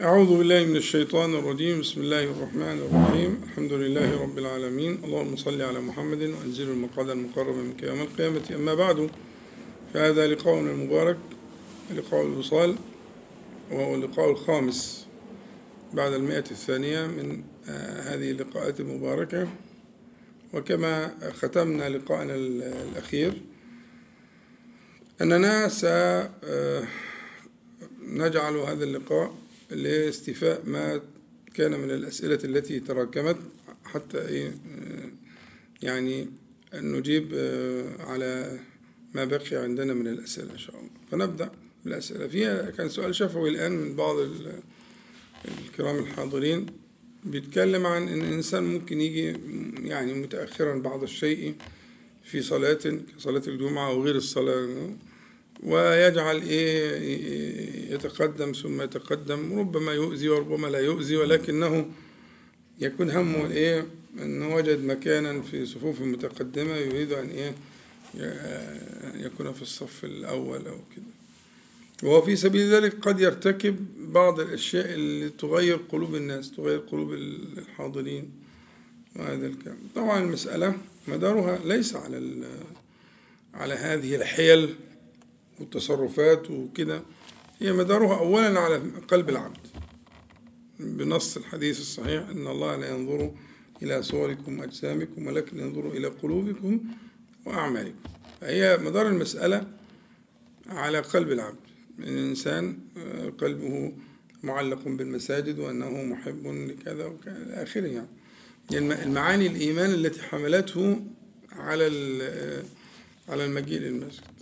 أعوذ بالله من الشيطان الرجيم. بسم الله الرحمن الرحيم. الحمد لله رب العالمين. اللهم صل على محمد وأنزل المقعد المقرب منك يوم القيامة. أما بعد فهذا لقاؤنا المبارك لقاء الوصال وهو اللقاء الخامس بعد المئة الثانية من هذه اللقاءات المباركة. وكما ختمنا لقاءنا الأخير أننا سنجعل هذا اللقاء لاستيفاء ما كان من الأسئلة التي تراكمت حتى إيه يعني نجيب على ما بقي عندنا من الأسئلة إن شاء الله. فنبدأ بالأسئلة. فيها كان سؤال شفوي الآن من بعض الكرام الحاضرين بيتكلم عن أن الإنسان ممكن يجي يعني متأخرا بعض الشيء في صلاة كصلاة الجمعة أو غير الصلاة ويجعل إيه يتقدم ثم يتقدم. ربما يؤذي وربما لا يؤذي ولكنه يكون همه إيه أنه وجد مكانا في صفوف متقدمة يريد أن إيه يكون في الصف الأول أو كده. وهو في سبيل ذلك قد يرتكب بعض الأشياء اللي تغير قلوب الناس تغير قلوب الحاضرين وهذا الكلام. طبعا المسألة مدارها ليس على على هذه الحيل والتصرفات وكده هي مدارها أولا على قلب العبد. بنص الحديث الصحيح أن الله لا ينظر إلى صوركم وأجسامكم ولكن ينظر إلى قلوبكم وأعمالكم. فهي مدار المسألة على قلب العبد. الإنسان قلبه معلق بالمساجد وأنه محب لكذا وكذا إلى آخره يعني. المعاني الإيمان التي حملته على على المجيء للمسجد.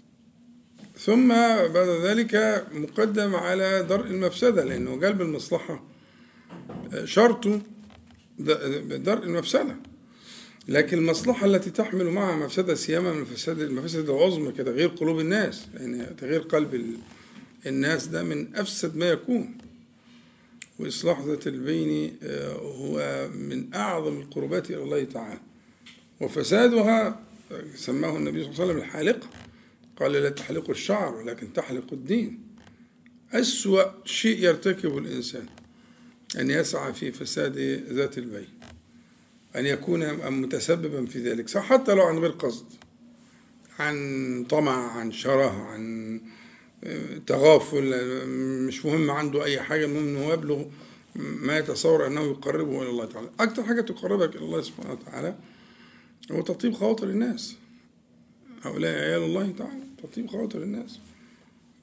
ثم بعد ذلك مقدم على درء المفسدة لأنه جلب المصلحة شرطه درء المفسدة. لكن المصلحة التي تحمل معها مفسدة سيما من المفاسد المفاسد العظمى كتغيير قلوب الناس يعني تغيير قلب الناس ده من أفسد ما يكون. وإصلاح ذات البين هو من أعظم القربات إلى الله تعالى. وفسادها سماه النبي صلى الله عليه وسلم الحالقة. قال لا تحلقوا الشعر ولكن تحلقوا الدين. أسوأ شيء يرتكبه الإنسان أن يسعى في فساد ذات البين أن يكون متسببا في ذلك حتى لو عن غير قصد عن طمع عن شره عن تغافل مش مهم عنده أي حاجة المهم أنه يبلغ ما يتصور أنه يقربه إلى الله تعالى. أكثر حاجة تقربك إلى الله سبحانه وتعالى هو تطيب خواطر الناس هؤلاء عيال الله تعالى. تطيب خواطر الناس.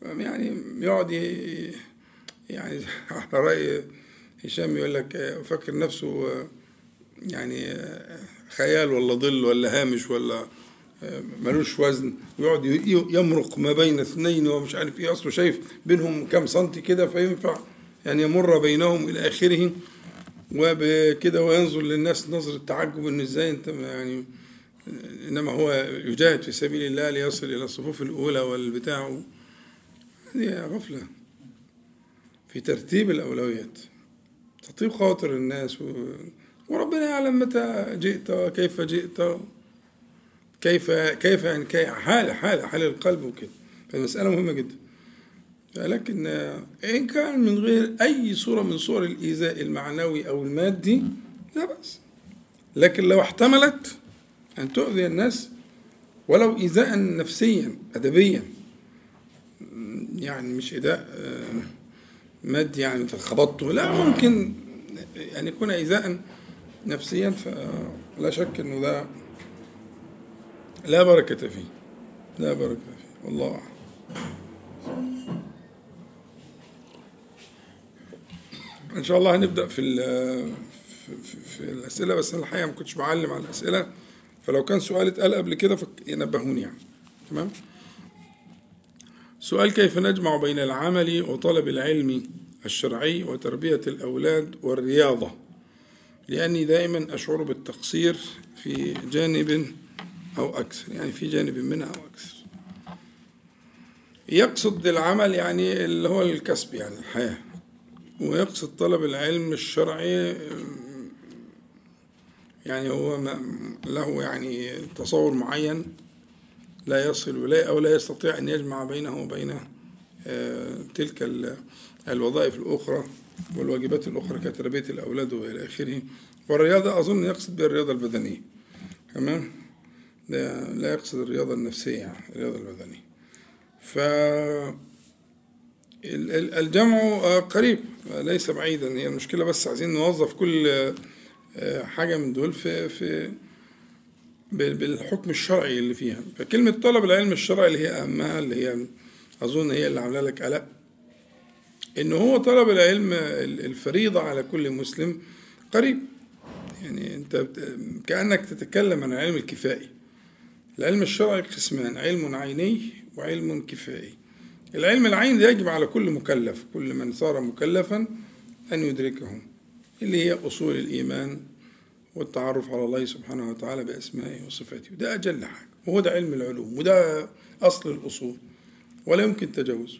يعني يقعد يعني على رأي هشام يقول لك فكر نفسه يعني خيال ولا ظل ولا هامش ولا ملوش وزن. ويقعد يمرق ما بين اثنين ومش عارف إيه. أصله شايف بينهم كام سنتي كده فينفع يعني يمر بينهم إلى آخره. وبكده وينظر للناس نظرة تعجب إن إزاي أنت يعني إنما هو يجاهد في سبيل الله ليصل إلى الصفوف الأولى والبتاع. هذه غفلة. في ترتيب الأولويات. تطيب خاطر الناس و... وربنا يعلم متى جئت وكيف جئت. كيف كيف يعني كيف حالة حالة حال القلب وكده. فالمسألة مهمة جدا. لكن إن كان من غير أي صورة من صور الإيذاء المعنوي أو المادي لا بأس. لكن لو احتملت أن تؤذي الناس ولو إيذاء نفسيا أدبيا. يعني مش إيذاء مادي يعني خبطته لا ممكن يعني يكون إيذاء نفسيا فلا شك أنه ده لا بركة فيه. لا بركة فيه. والله أعلم. إن شاء الله هنبدأ في في, في الأسئلة بس أنا الحقيقة ما كنتش بعلم على الأسئلة. فلو كان سؤال اتقال قبل كده ينبهوني يعني. تمام؟ سؤال كيف نجمع بين العمل وطلب العلم الشرعي وتربية الأولاد والرياضة؟ لأني دائما أشعر بالتقصير في جانب أو أكثر يعني في جانب منها أو أكثر. يقصد العمل يعني اللي هو الكسب يعني الحياة. ويقصد طلب العلم الشرعي يعني هو له يعني تصور معين لا يصل إليه أو لا يستطيع أن يجمع بينه وبين تلك الوظائف الأخرى والواجبات الأخرى كتربية الأولاد وإلى آخره. والرياضة أظن يقصد بها الرياضة البدنية. تمام؟ لا, لا يقصد الرياضة النفسية يعني الرياضة البدنية. ف الجمع قريب ليس بعيدا هي المشكلة بس عايزين نوظف كل حاجة من دول في في بالحكم الشرعي اللي فيها. فكلمة طلب العلم الشرعي اللي هي أهمها اللي هي أظن هي اللي عاملة لك قلق إن هو طلب العلم الفريضة على كل مسلم قريب. يعني أنت كأنك تتكلم عن العلم الكفائي. العلم الشرعي قسمان علم عيني وعلم كفائي. العلم العين يجب على كل مكلف كل من صار مكلفا أن يدركه اللي هي أصول الإيمان والتعرف على الله سبحانه وتعالى بأسمائه وصفاته. وده أجل حاجة وهو ده علم العلوم وده أصل الأصول ولا يمكن تجاوزه.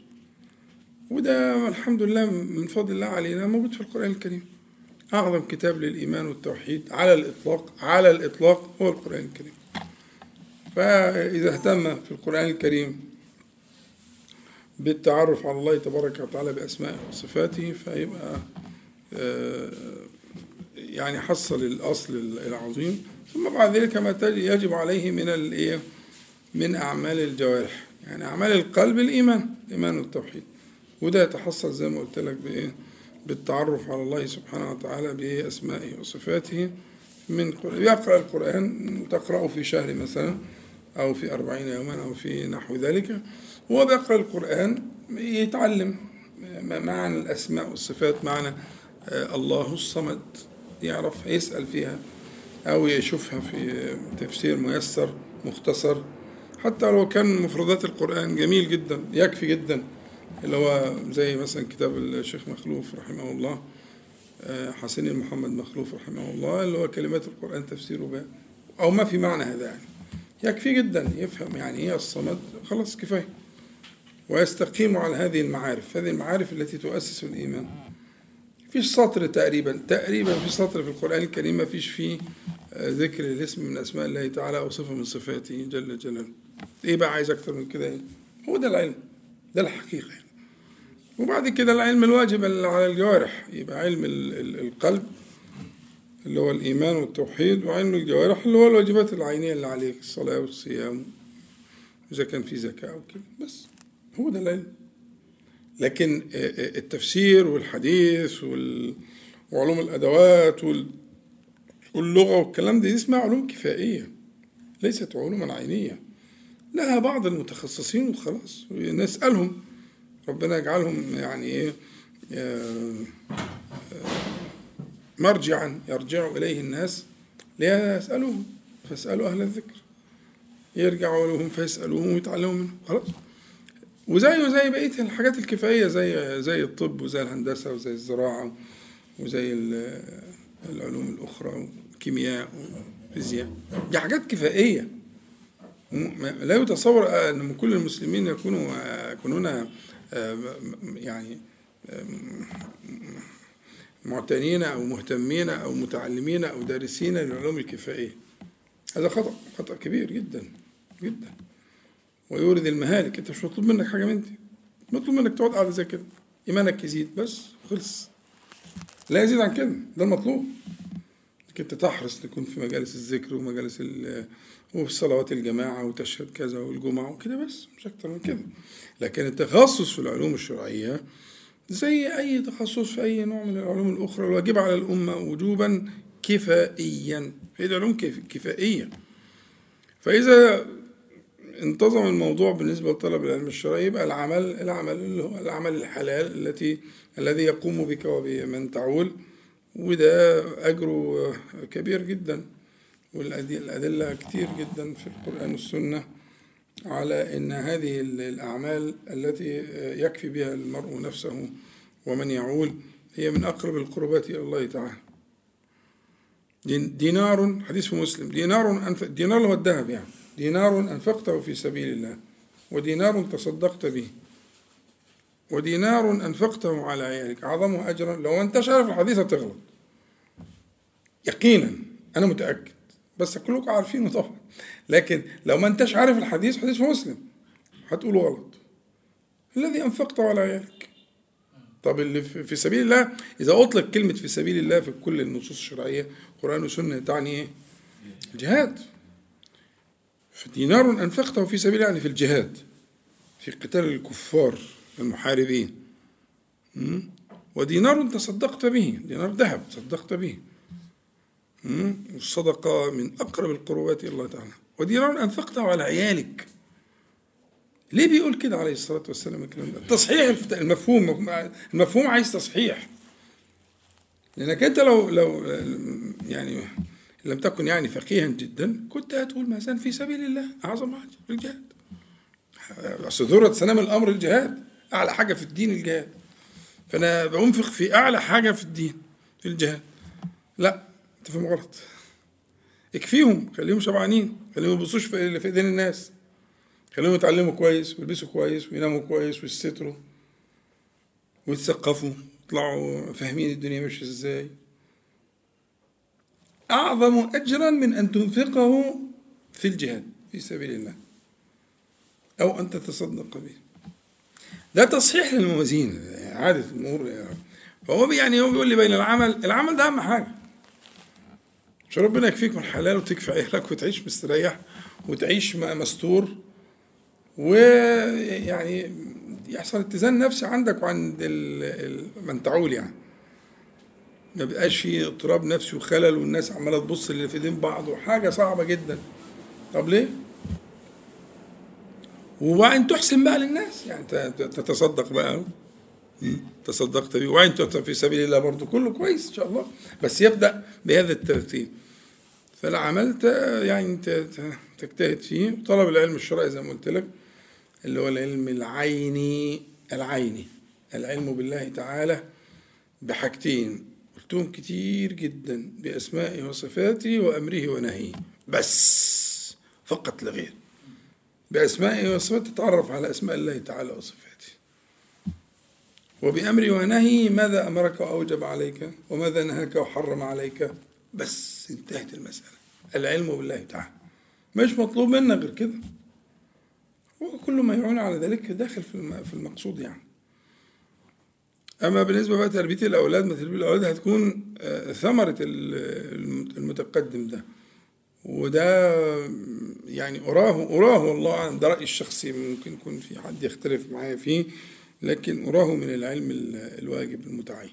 وده الحمد لله من فضل الله علينا موجود في القرآن الكريم. أعظم كتاب للإيمان والتوحيد على الإطلاق على الإطلاق هو القرآن الكريم. فإذا اهتم في القرآن الكريم بالتعرف على الله تبارك وتعالى بأسمائه وصفاته فيبقى يعني حصل الأصل العظيم ثم بعد ذلك ما يجب عليه من الإيه من أعمال الجوارح. يعني أعمال القلب الإيمان الإيمان والتوحيد وده يتحصل زي ما قلت لك بإيه بالتعرف على الله سبحانه وتعالى بأسمائه وصفاته من يقرأ القرآن تقرأه في شهر مثلا أو في أربعين يوما أو في نحو ذلك. هو بيقرأ القرآن يتعلم معنى الأسماء والصفات معنى الله الصمد يعرف يسأل فيها أو يشوفها في تفسير ميسر مختصر. حتى لو كان مفردات القرآن جميل جدا يكفي جدا. اللي هو زي مثلا كتاب الشيخ مخلوف رحمه الله حسين محمد مخلوف رحمه الله اللي هو كلمات القرآن تفسيره بها. أو ما في معنى هذا يعني. يكفي جدا يفهم يعني إيه الصمد. خلاص كفاية. ويستقيم على هذه المعارف. هذه المعارف التي تؤسس الإيمان. فيش سطر تقريبا تقريبا في سطر في القرآن الكريم ما فيش فيه ذكر الاسم من أسماء الله تعالى أو صفة من صفاته جل جلاله إيه بقى عايز أكتر من كده؟ هو ده العلم ده الحقيقة يعني. وبعد كده العلم الواجب على الجوارح يبقى علم القلب اللي هو الإيمان والتوحيد وعلم الجوارح اللي هو الواجبات العينية اللي عليك الصلاة والصيام إذا كان في زكاة أو كده بس هو ده العلم لكن التفسير والحديث وعلوم الأدوات واللغة والكلام ده اسمها علوم كفائية ليست علوما عينية. لها بعض المتخصصين وخلاص نسألهم ربنا يجعلهم يعني إيه مرجعا يرجع إليه الناس ليسألوهم فاسألوا أهل الذكر. يرجعوا لهم فيسألوهم ويتعلموا منهم خلاص. وزيه زي بقية الحاجات الكفائية زي زي الطب وزي الهندسة وزي الزراعة وزي العلوم الأخرى والكيمياء والفيزياء. دي حاجات كفائية لا يتصور أن كل المسلمين يكونوا يكونون يعني معتنين أو مهتمين أو متعلمين أو دارسين للعلوم الكفائية هذا خطأ خطأ كبير جدا جدا. ويورد المهالك. انت مش مطلوب منك حاجة من دي. مطلوب منك تقعد قاعدة زي كده. إيمانك يزيد بس خلص لا يزيد عن كده. ده المطلوب. إنك أنت تحرص تكون في مجالس الذكر ومجالس وفي صلوات الجماعة وتشهد كذا والجمعة وكده بس. مش أكتر من كده. لكن التخصص في العلوم الشرعية زي أي تخصص في أي نوع من العلوم الأخرى الواجب على الأمة وجوبا كفائيا. هي العلوم كفائية. فإذا انتظم الموضوع بالنسبة لطلب العلم الشرعي يبقى العمل العمل اللي هو العمل الحلال التي الذي يقوم بك وبمن تعول وده أجره كبير جدا والأدلة كتير جدا في القرآن والسنة على أن هذه الأعمال التي يكفي بها المرء نفسه ومن يعول هي من أقرب القربات إلى الله تعالى. دينار حديث في مسلم دينار أنف... دينار هو الذهب يعني. دينار أنفقته في سبيل الله ودينار تصدقت به ودينار أنفقته على عيالك أعظمه أجرا. لو أنت عارف الحديث هتغلط يقينا أنا متأكد. بس كلكم عارفينه طبعا. لكن لو ما أنتش عارف الحديث حديث مسلم. هتقوله غلط. الذي أنفقته على عيالك. طب اللي في سبيل الله إذا أطلق كلمة في سبيل الله في كل النصوص الشرعية قرآن وسنة تعني إيه؟ الجهاد. فدينار أنفقته في سبيل يعني في الجهاد في قتال الكفار المحاربين. ودينار تصدقت به دينار ذهب تصدقت به. والصدقة من أقرب القربات إلى الله تعالى. ودينار أنفقته على عيالك. ليه بيقول كده عليه الصلاة والسلام الكلام ده؟ تصحيح المفهوم المفهوم عايز تصحيح. لأنك أنت لو لو يعني لم تكن يعني فقيها جدا كنت هتقول مثلا في سبيل الله أعظم حاجة في الجهاد. أصل ذرة سنام الأمر الجهاد أعلى حاجة في الدين الجهاد. فأنا بأنفق في أعلى حاجة في الدين في الجهاد. لا أنت فاهم غلط. اكفيهم خليهم شبعانين خليهم ما يبصوش في إيدين الناس. خليهم يتعلموا كويس ويلبسوا كويس ويناموا كويس ويستروا ويتثقفوا يطلعوا فاهمين الدنيا ماشية إزاي. أعظم أجرا من أن تنفقه في الجهاد في سبيل الله أو أن تتصدق به. ده تصحيح للموازين عادة الأمور فهو يعني هو بيقول لي بين العمل العمل ده أهم حاجة. مش ربنا يكفيك من الحلال وتكفي عيالك وتعيش مستريح وتعيش مستور ويعني يحصل اتزان نفسي عندك وعند من تعول يعني. ما بقاش في اضطراب نفسي وخلل والناس عمالة تبص اللي في ايدين بعض وحاجة صعبة جدا. طب ليه؟ وبعدين تحسن بقى للناس. يعني تتصدق بقى تصدقت بيه. وعين في سبيل الله برضه كله كويس إن شاء الله. بس يبدأ بهذا الترتيب. فالعمل يعني تجتهد فيه. وطلب العلم الشرعي زي ما قلت لك اللي هو العلم العيني العيني. العلم بالله تعالى بحاجتين. قلتهم كتير جدا بأسمائه وصفاته وأمره ونهيه بس فقط لغير بأسمائه وصفاته تتعرف على أسماء الله تعالى وصفاته وبأمره ونهيه ماذا أمرك وأوجب عليك وماذا نهاك وحرم عليك. بس انتهت المسألة. العلم بالله تعالى. مش مطلوب منا غير كده. وكل ما يعون على ذلك داخل في المقصود يعني. أما بالنسبة بقى تربية الأولاد ما تربية الأولاد هتكون آه، ثمرة المتقدم ده. وده يعني أراه أراه والله أعلم ده رأيي الشخصي ممكن يكون في حد يختلف معايا فيه لكن أراه من العلم الواجب المتعين.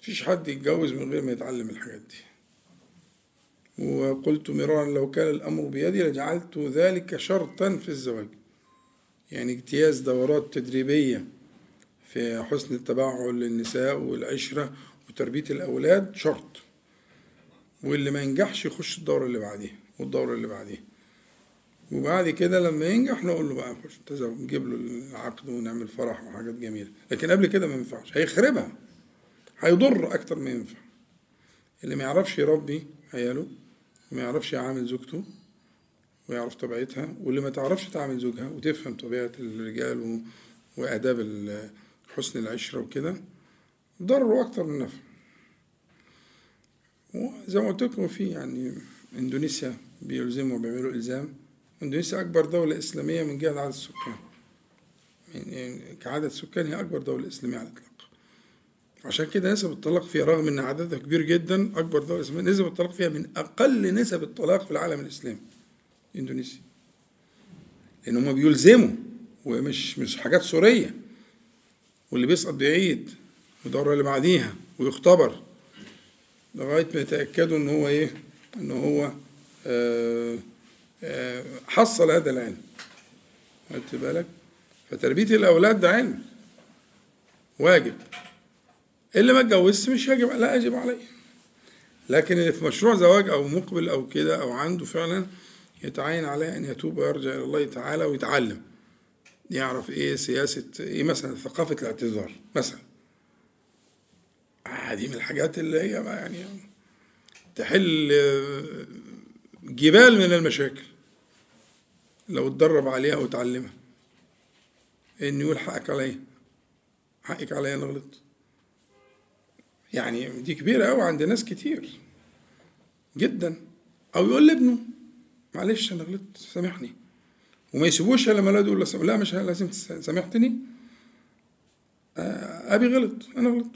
مفيش حد يتجوز من غير ما يتعلم الحاجات دي. وقلت مرارا لو كان الأمر بيدي لجعلت ذلك شرطا في الزواج. يعني اجتياز دورات تدريبية في حسن التبعل للنساء والعشرة وتربية الأولاد شرط. واللي ما ينجحش يخش الدورة اللي بعديها والدورة اللي بعديها. وبعد كده لما ينجح نقول له بقى خش نجيب له العقد ونعمل فرح وحاجات جميلة. لكن قبل كده ما ينفعش. هيخربها. هيضر أكتر ما ينفع. اللي ما يعرفش يربي عياله وما يعرفش يعامل زوجته ويعرف طبيعتها واللي ما تعرفش تعامل زوجها وتفهم طبيعة الرجال وآداب حسن العشرة وكده ضرره أكتر من نفع. وزي ما قلت لكم في يعني إندونيسيا بيلزموا بيعملوا إلزام. إندونيسيا أكبر دولة إسلامية من جهة عدد السكان يعني كعدد سكان هي أكبر دولة إسلامية على الإطلاق. عشان كده نسب الطلاق فيها رغم إن عددها كبير جدا أكبر دولة إسلامية نسب الطلاق فيها من أقل نسب الطلاق في العالم الإسلامي إندونيسيا. لأن هم بيلزموا ومش مش حاجات سورية. واللي بيسقط بيعيد والدوره اللي بعديها ويختبر لغاية ما يتأكدوا إن هو إيه؟ إن هو آآ آه، آآ آه، حصل هذا العلم. خدت بالك؟ فتربية الأولاد ده علم. واجب. اللي ما اتجوزش مش يجب لا يجب عليه. لكن اللي في مشروع زواج أو مقبل أو كده أو عنده فعلا يتعين عليه أن يتوب ويرجع إلى الله تعالى ويتعلم. يعرف إيه سياسة إيه مثلا ثقافة الاعتذار مثلا. هذه من الحاجات اللي هي يعني تحل جبال من المشاكل. لو اتدرب عليها وتعلمها. إن يقول حقك عليا. حقك عليا أنا غلطت. يعني دي كبيرة أوي عند ناس كتير. جدا. أو يقول لابنه معلش أنا غلطت سامحني. وما يسيبوش لما لا يقول لا مش لازم سامحتني آه أبي غلط. أنا غلط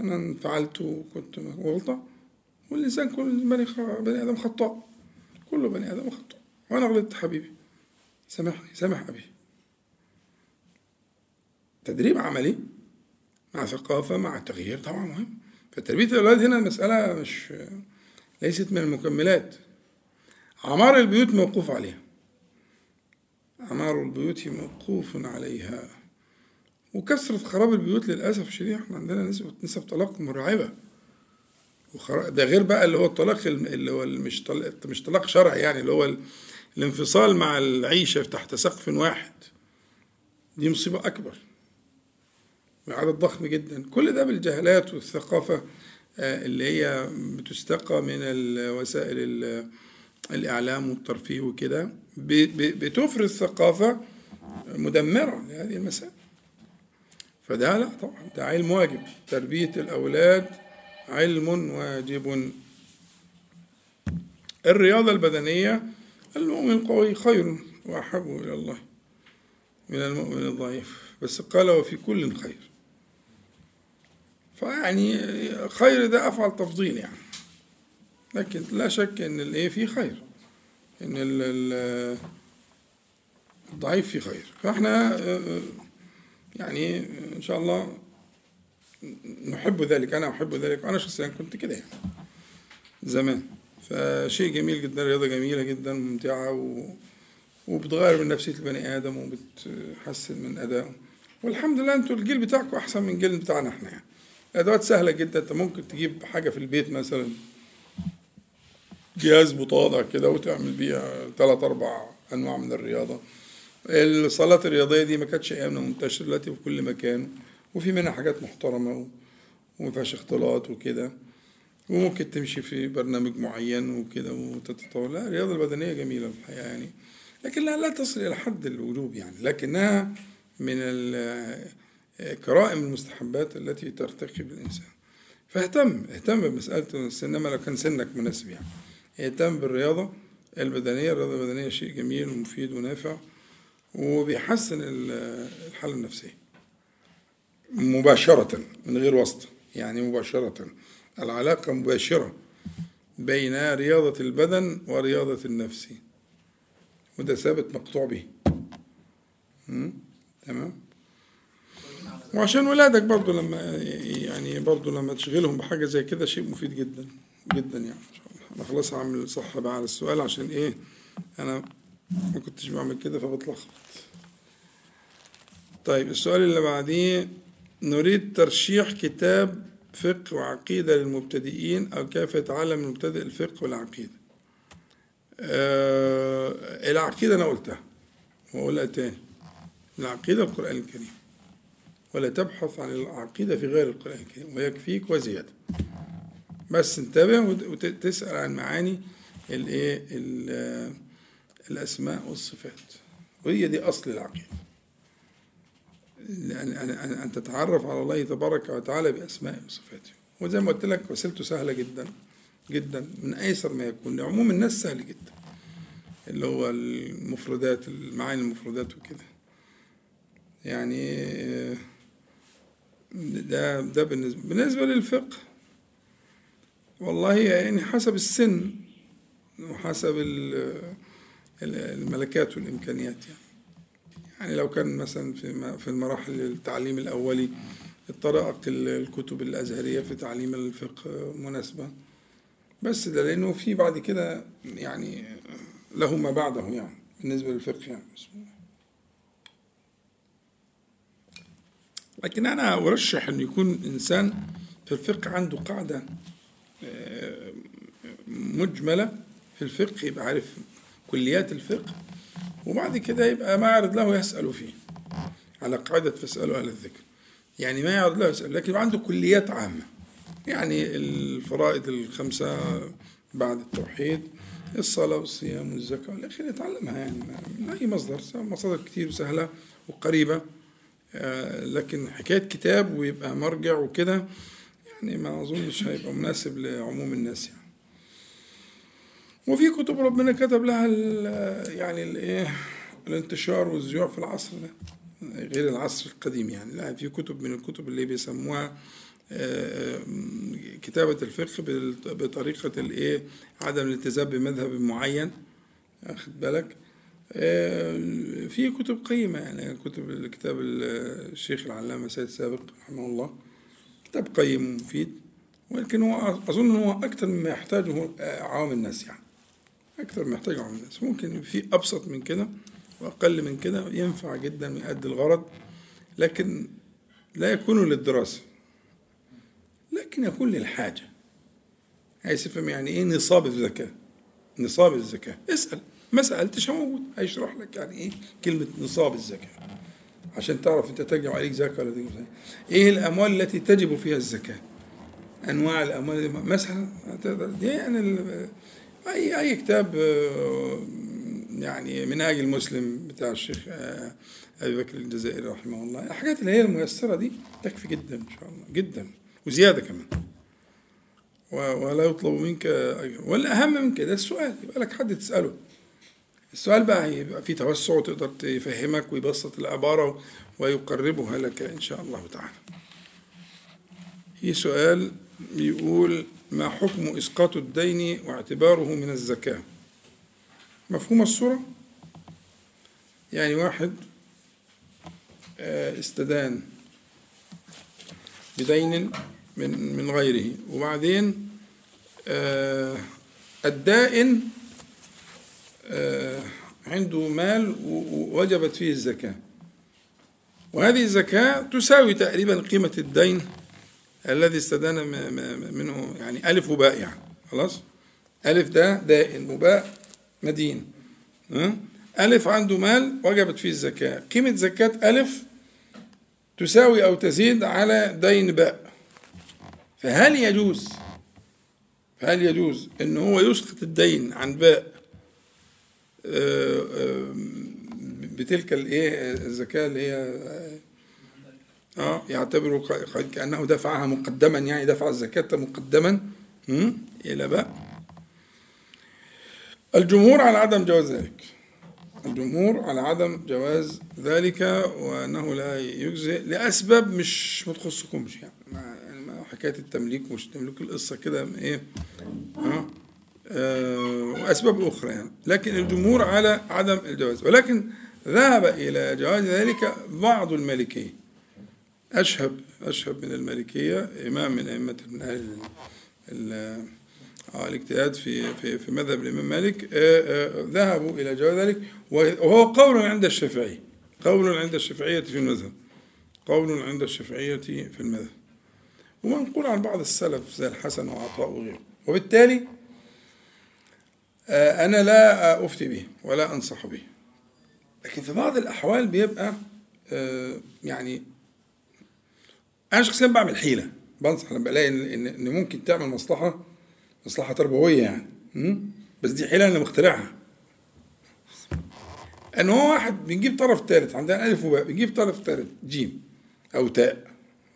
أنا انفعلت وكنت غلطة. والإنسان كل بني, بني آدم خطاء. كل بني آدم خطاء. وأنا غلطت حبيبي. سامحني سامح أبي. تدريب عملي مع ثقافة مع تغيير طبعا مهم. فتربية الأولاد هنا مسألة مش ليست من المكملات. عمار البيوت موقوف عليها. عمار البيوت موقوف عليها. وكثرة خراب البيوت للأسف الشديد إحنا عندنا نسبة نسب طلاق مرعبة. ده غير بقى اللي هو الطلاق اللي هو مش طلاق مش طلاق شرعي يعني اللي هو الانفصال مع العيشة تحت سقف واحد. دي مصيبة أكبر. عدد ضخم جدا. كل ده بالجهالات والثقافة آه، اللي هي بتستقى من وسائل الإعلام والترفيه وكده. بتفرز ثقافة مدمرة لهذه المسائل. فده لا طبعا ده علم واجب. تربية الأولاد علم واجب. الرياضة البدنية المؤمن القوي خير وأحب إلى الله من المؤمن الضعيف. بس قال وفي كل خير. فيعني خير ده أفعل تفضيل يعني. لكن لا شك إن الإيه في خير. إن الضعيف في خير. فإحنا يعني إن شاء الله نحب ذلك. أنا أحب ذلك. أنا شخصيا كنت كده يعني زمان. فشيء جميل جدا رياضة جميلة جدا ممتعة و وبتغير من نفسية البني آدم وبتحسن من ادائه والحمد لله أنتوا الجيل بتاعكم أحسن من الجيل بتاعنا إحنا يعني. الادوات سهلة جدا. أنت ممكن تجيب حاجة في البيت مثلا. جهاز متواضع كده وتعمل بيها ثلاث أربع أنواع من الرياضة. الصالات الرياضية دي ما كانتش أيامنا منتشرة دلوقتي في كل مكان وفي منها حاجات محترمة وما فيهاش اختلاط وكده. وممكن تمشي في برنامج معين وكده وتتطور. لا الرياضة البدنية جميلة في الحقيقة يعني. لكن لا, لا تصل إلى حد الوجوب يعني. لكنها من كرائم المستحبات التي ترتقي بالإنسان. فاهتم اهتم بمسألة السن لو كان سنك مناسب يعني. يهتم بالرياضة البدنية الرياضة البدنية شيء جميل ومفيد ونافع وبيحسن الحالة النفسية. مباشرة من غير واسطة يعني مباشرة. العلاقة مباشرة بين رياضة البدن ورياضة النفس. وده ثابت مقطوع به. تمام؟ وعشان ولادك برضو لما يعني برضو لما تشغلهم بحاجة زي كده شيء مفيد جدا جدا يعني أنا خلاص هعمل صح بقى على السؤال عشان إيه أنا ما كنتش بعمل كده فبتلخبط. طيب السؤال اللي بعديه نريد ترشيح كتاب فقه وعقيدة للمبتدئين أو كيف يتعلم المبتدئ الفقه والعقيدة. أه العقيدة أنا قلتها وأقولها تاني. العقيدة القرآن الكريم ولا تبحث عن العقيدة في غير القرآن الكريم ويكفيك وزيادة. بس انتبه وتسأل عن معاني الايه الأسماء والصفات. وهي دي أصل العقيدة. أن تتعرف على الله تبارك وتعالى بأسماء وصفاته. وزي ما قلت لك وسيلته سهلة جدا جدا من أيسر ما يكون. لعموم الناس سهل جدا اللي هو المفردات المعاني المفردات وكده. يعني ده ده بالنسبة بالنسبة للفقه والله يعني حسب السن وحسب الملكات والإمكانيات يعني. يعني لو كان مثلا في في المراحل التعليم الأولي الطرائق الكتب الأزهرية في تعليم الفقه مناسبة. بس ده لأنه في بعد كده يعني له ما بعده يعني بالنسبة للفقه يعني. لكن أنا أرشح أن يكون إنسان في الفقه عنده قاعدة مجملة في الفقه يبقى عارف كليات الفقه وبعد كده يبقى ما يعرض له يسأل فيه. على قاعدة فاسألوا أهل الذكر. يعني ما يعرض له يسأل لكن عنده كليات عامة. يعني الفرائض الخمسة بعد التوحيد الصلاة والصيام والزكاة والى آخره يتعلمها يعني. من أي مصدر مصادر كتير وسهلة وقريبة. آه، لكن حكاية كتاب ويبقى مرجع وكده يعني ما أظنش هيبقى مناسب لعموم الناس يعني. وفي كتب ربنا كتب لها يعني الايه الانتشار والزيوع في العصر ده غير العصر القديم يعني. لا في كتب من الكتب اللي بيسموها آه، كتابة الفقه بطريقة الإيه عدم الالتزام بمذهب معين أخد بالك؟ آه، في كتب قيمة يعني كتب الكتاب الشيخ العلامة سيد سابق رحمه الله. كتاب قيم ومفيد ولكن هو أظن هو أكثر مما يحتاجه عوام الناس يعني. أكثر مما يحتاجه عوام الناس. ممكن في أبسط من كده وأقل من كده ينفع جدا ويؤدي الغرض لكن لا يكون للدراسة لكن يكون للحاجة. عايز تفهم يعني إيه؟ نصاب الزكاة نصاب الزكاة اسأل. ما سألتش موجود. هيشرح لك يعني إيه كلمة نصاب الزكاة عشان تعرف أنت تجب عليك زكاة ولا تجب إيه الأموال التي تجب فيها الزكاة؟ أنواع الأموال مثلا دي يعني أي أي كتاب يعني منهاج المسلم بتاع الشيخ آه، أبي بكر الجزائري رحمه الله. الحاجات اللي هي الميسرة دي تكفي جدا إن شاء الله جدا وزيادة كمان. ولا يطلب منك والأهم من كده السؤال يبقى لك حد تسأله. السؤال بقى يبقى فيه توسع وتقدر تفهمك ويبسط العبارة ويقربها لك إن شاء الله تعالى. في سؤال يقول ما حكم إسقاط الدين واعتباره من الزكاة؟ مفهوم الصورة؟ يعني واحد آه، استدان بدين من من غيره وبعدين آه، الدائن عنده مال وجبت فيه الزكاة. وهذه الزكاة تساوي تقريبا قيمة الدين الذي استدان منه يعني ألف وباء يعني خلاص؟ ألف ده دائن وباء مدين. ألف عنده مال وجبت فيه الزكاة. قيمة زكاة ألف تساوي أو تزيد على دين باء. فهل يجوز هل يجوز إن هو يسقط الدين عن باء آه، آه، بتلك الايه الزكاه اللي هي آه يعتبر كأنه دفعها مقدما يعني دفع الزكاة مقدما إلى باء الجمهور على عدم جواز ذلك. الجمهور على عدم جواز ذلك وأنه لا يجزئ لأسباب مش ما تخصكمش يعني حكاية التمليك ومش تمليك القصة كده إيه ها آه وأسباب أخرى يعني. لكن الجمهور على عدم الجواز. ولكن ذهب إلى جواز ذلك بعض المالكيه أشهب أشهب من المالكيه إمام من أئمة من أهل آه الاجتهاد في في في مذهب الإمام مالك. آه ذهبوا إلى جواز ذلك. وهو قول عند الشافعي. قول عند الشافعية في المذهب. قول عند الشافعية في المذهب. ومنقول عن بعض السلف زي الحسن وعطاء وغيره. وبالتالي أنا لا أفتي به ولا أنصح به. لكن في بعض الأحوال بيبقى آه، يعني أنا شخصيا بعمل حيلة. بنصح لما بلاقي إن إن ممكن تعمل مصلحة مصلحة تربوية يعني. بس دي حيلة أنا مخترعها. إن هو واحد بنجيب طرف ثالث عندنا ألف وباء بنجيب طرف ثالث جيم أو تاء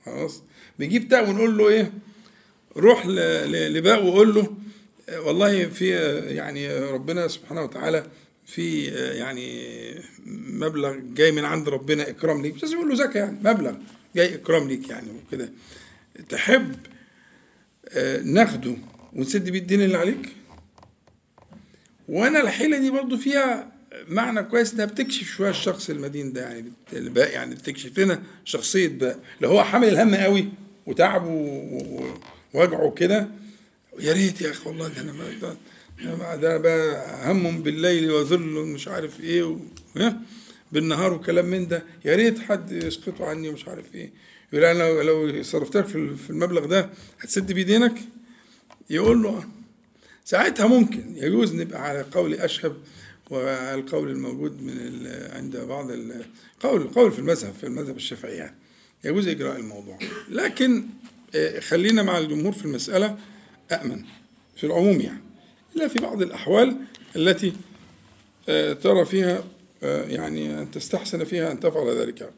خلاص؟ بيجيب تاء ونقول له إيه؟ روح لباء وقول له والله في يعني ربنا سبحانه وتعالى في يعني مبلغ جاي من عند ربنا إكرام ليك مش لازم يقول له زكاة يعني مبلغ جاي إكرام ليك يعني وكده. تحب آه، ناخده ونسد بيه الدين اللي عليك؟ وأنا الحيلة دي برضو فيها معنى كويس إنها بتكشف شوية الشخص المدين ده يعني الباء يعني بتكشف لنا شخصية باء اللي هو حامل الهم قوي وتعبه ووجعه كده. يا ريت يا أخي والله ده أنا ده, ده بقى هم بالليل وذل مش عارف إيه و... بالنهار وكلام من ده. يا ريت حد يسقطه عني ومش عارف إيه. يقول أنا لو صرفتك في المبلغ ده هتسد بيدينك يقول له ساعتها ممكن. يجوز نبقى على قول أشهب والقول الموجود من عند بعض القول القول في المذهب في المذهب الشافعي يعني. يجوز إجراء الموضوع. لكن آه، خلينا مع الجمهور في المسألة. أأمن في العموم يعني إلا في بعض الأحوال التي آه، ترى فيها آه، يعني أن تستحسن فيها أن تفعل ذلك.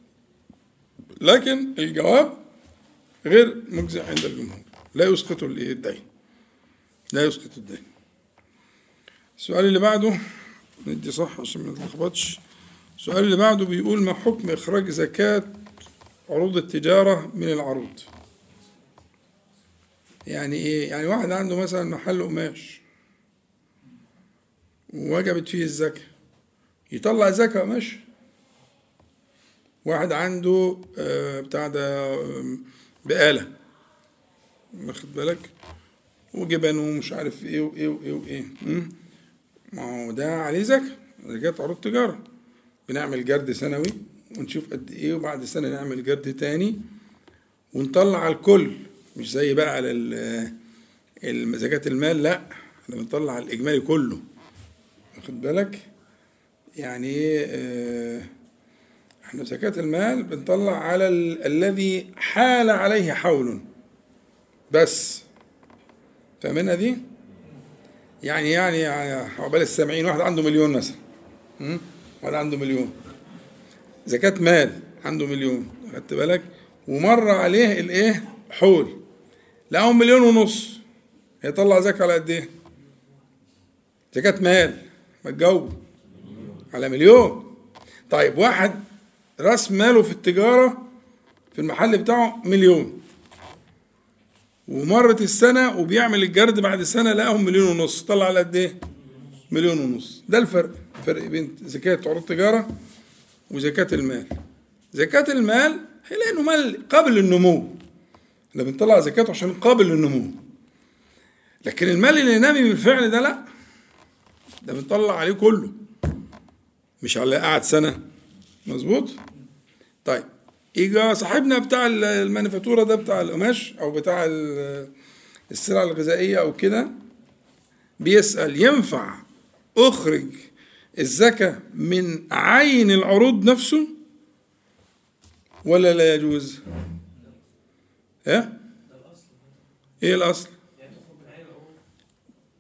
لكن الجواب غير مجزئ عند الجمهور. لا يسقط الدين لا يسقط الدين. السؤال اللي بعده ندي صح عشان ما نتلخبطش السؤال اللي بعده بيقول ما حكم إخراج زكاة عروض التجارة من العروض؟ يعني إيه؟ يعني واحد عنده مثلا محل قماش ووجبت فيه الزكاة يطلع زكاة قماش واحد عنده آه، بتاع ده بقالة واخد بالك؟ وجبن ومش عارف إيه وإيه وإيه وإيه? ما هو ده عليه زكاة زكاة عروض تجارة. بنعمل جرد سنوي ونشوف قد إيه وبعد سنة نعمل جرد تاني ونطلع الكل. مش زي بقى على زكاة المال لا إحنا بنطلع الإجمالي كله. واخد بالك؟ يعني إيه آه، إحنا زكاة المال بنطلع على ال- الذي حال عليه حول. بس فاهمينها دي؟ يعني يعني عقبال السامعين واحد عنده مليون مثلا? واحد عنده مليون. زكاة مال عنده مليون خدت بالك؟ ومر عليه الإيه؟ حول. لقاهم مليون ونص. هيطلع زكاة على قد إيه؟ زكاة مال. ما تجاوب على مليون. طيب واحد راس ماله في التجارة في المحل بتاعه مليون. ومرت السنة وبيعمل الجرد بعد سنة لقاهم مليون ونص. طلع على قد إيه؟ مليون ونص. ده الفرق الفرق بين زكاة عروض التجارة وزكاة المال. زكاة المال هي لأنه مال قابل للنمو. إحنا بنطلع زكاته عشان قابل للنمو. لكن المال اللي نامي بالفعل ده لا. ده بنطلع عليه كله. مش على قعد سنة. مظبوط؟ طيب يجي صاحبنا بتاع المانيفاتورة ده بتاع القماش أو بتاع ال- السلع الغذائية أو كده بيسأل ينفع أخرج الزكاة من عين العروض نفسه ولا لا يجوز؟ ها؟ إيه الأصل؟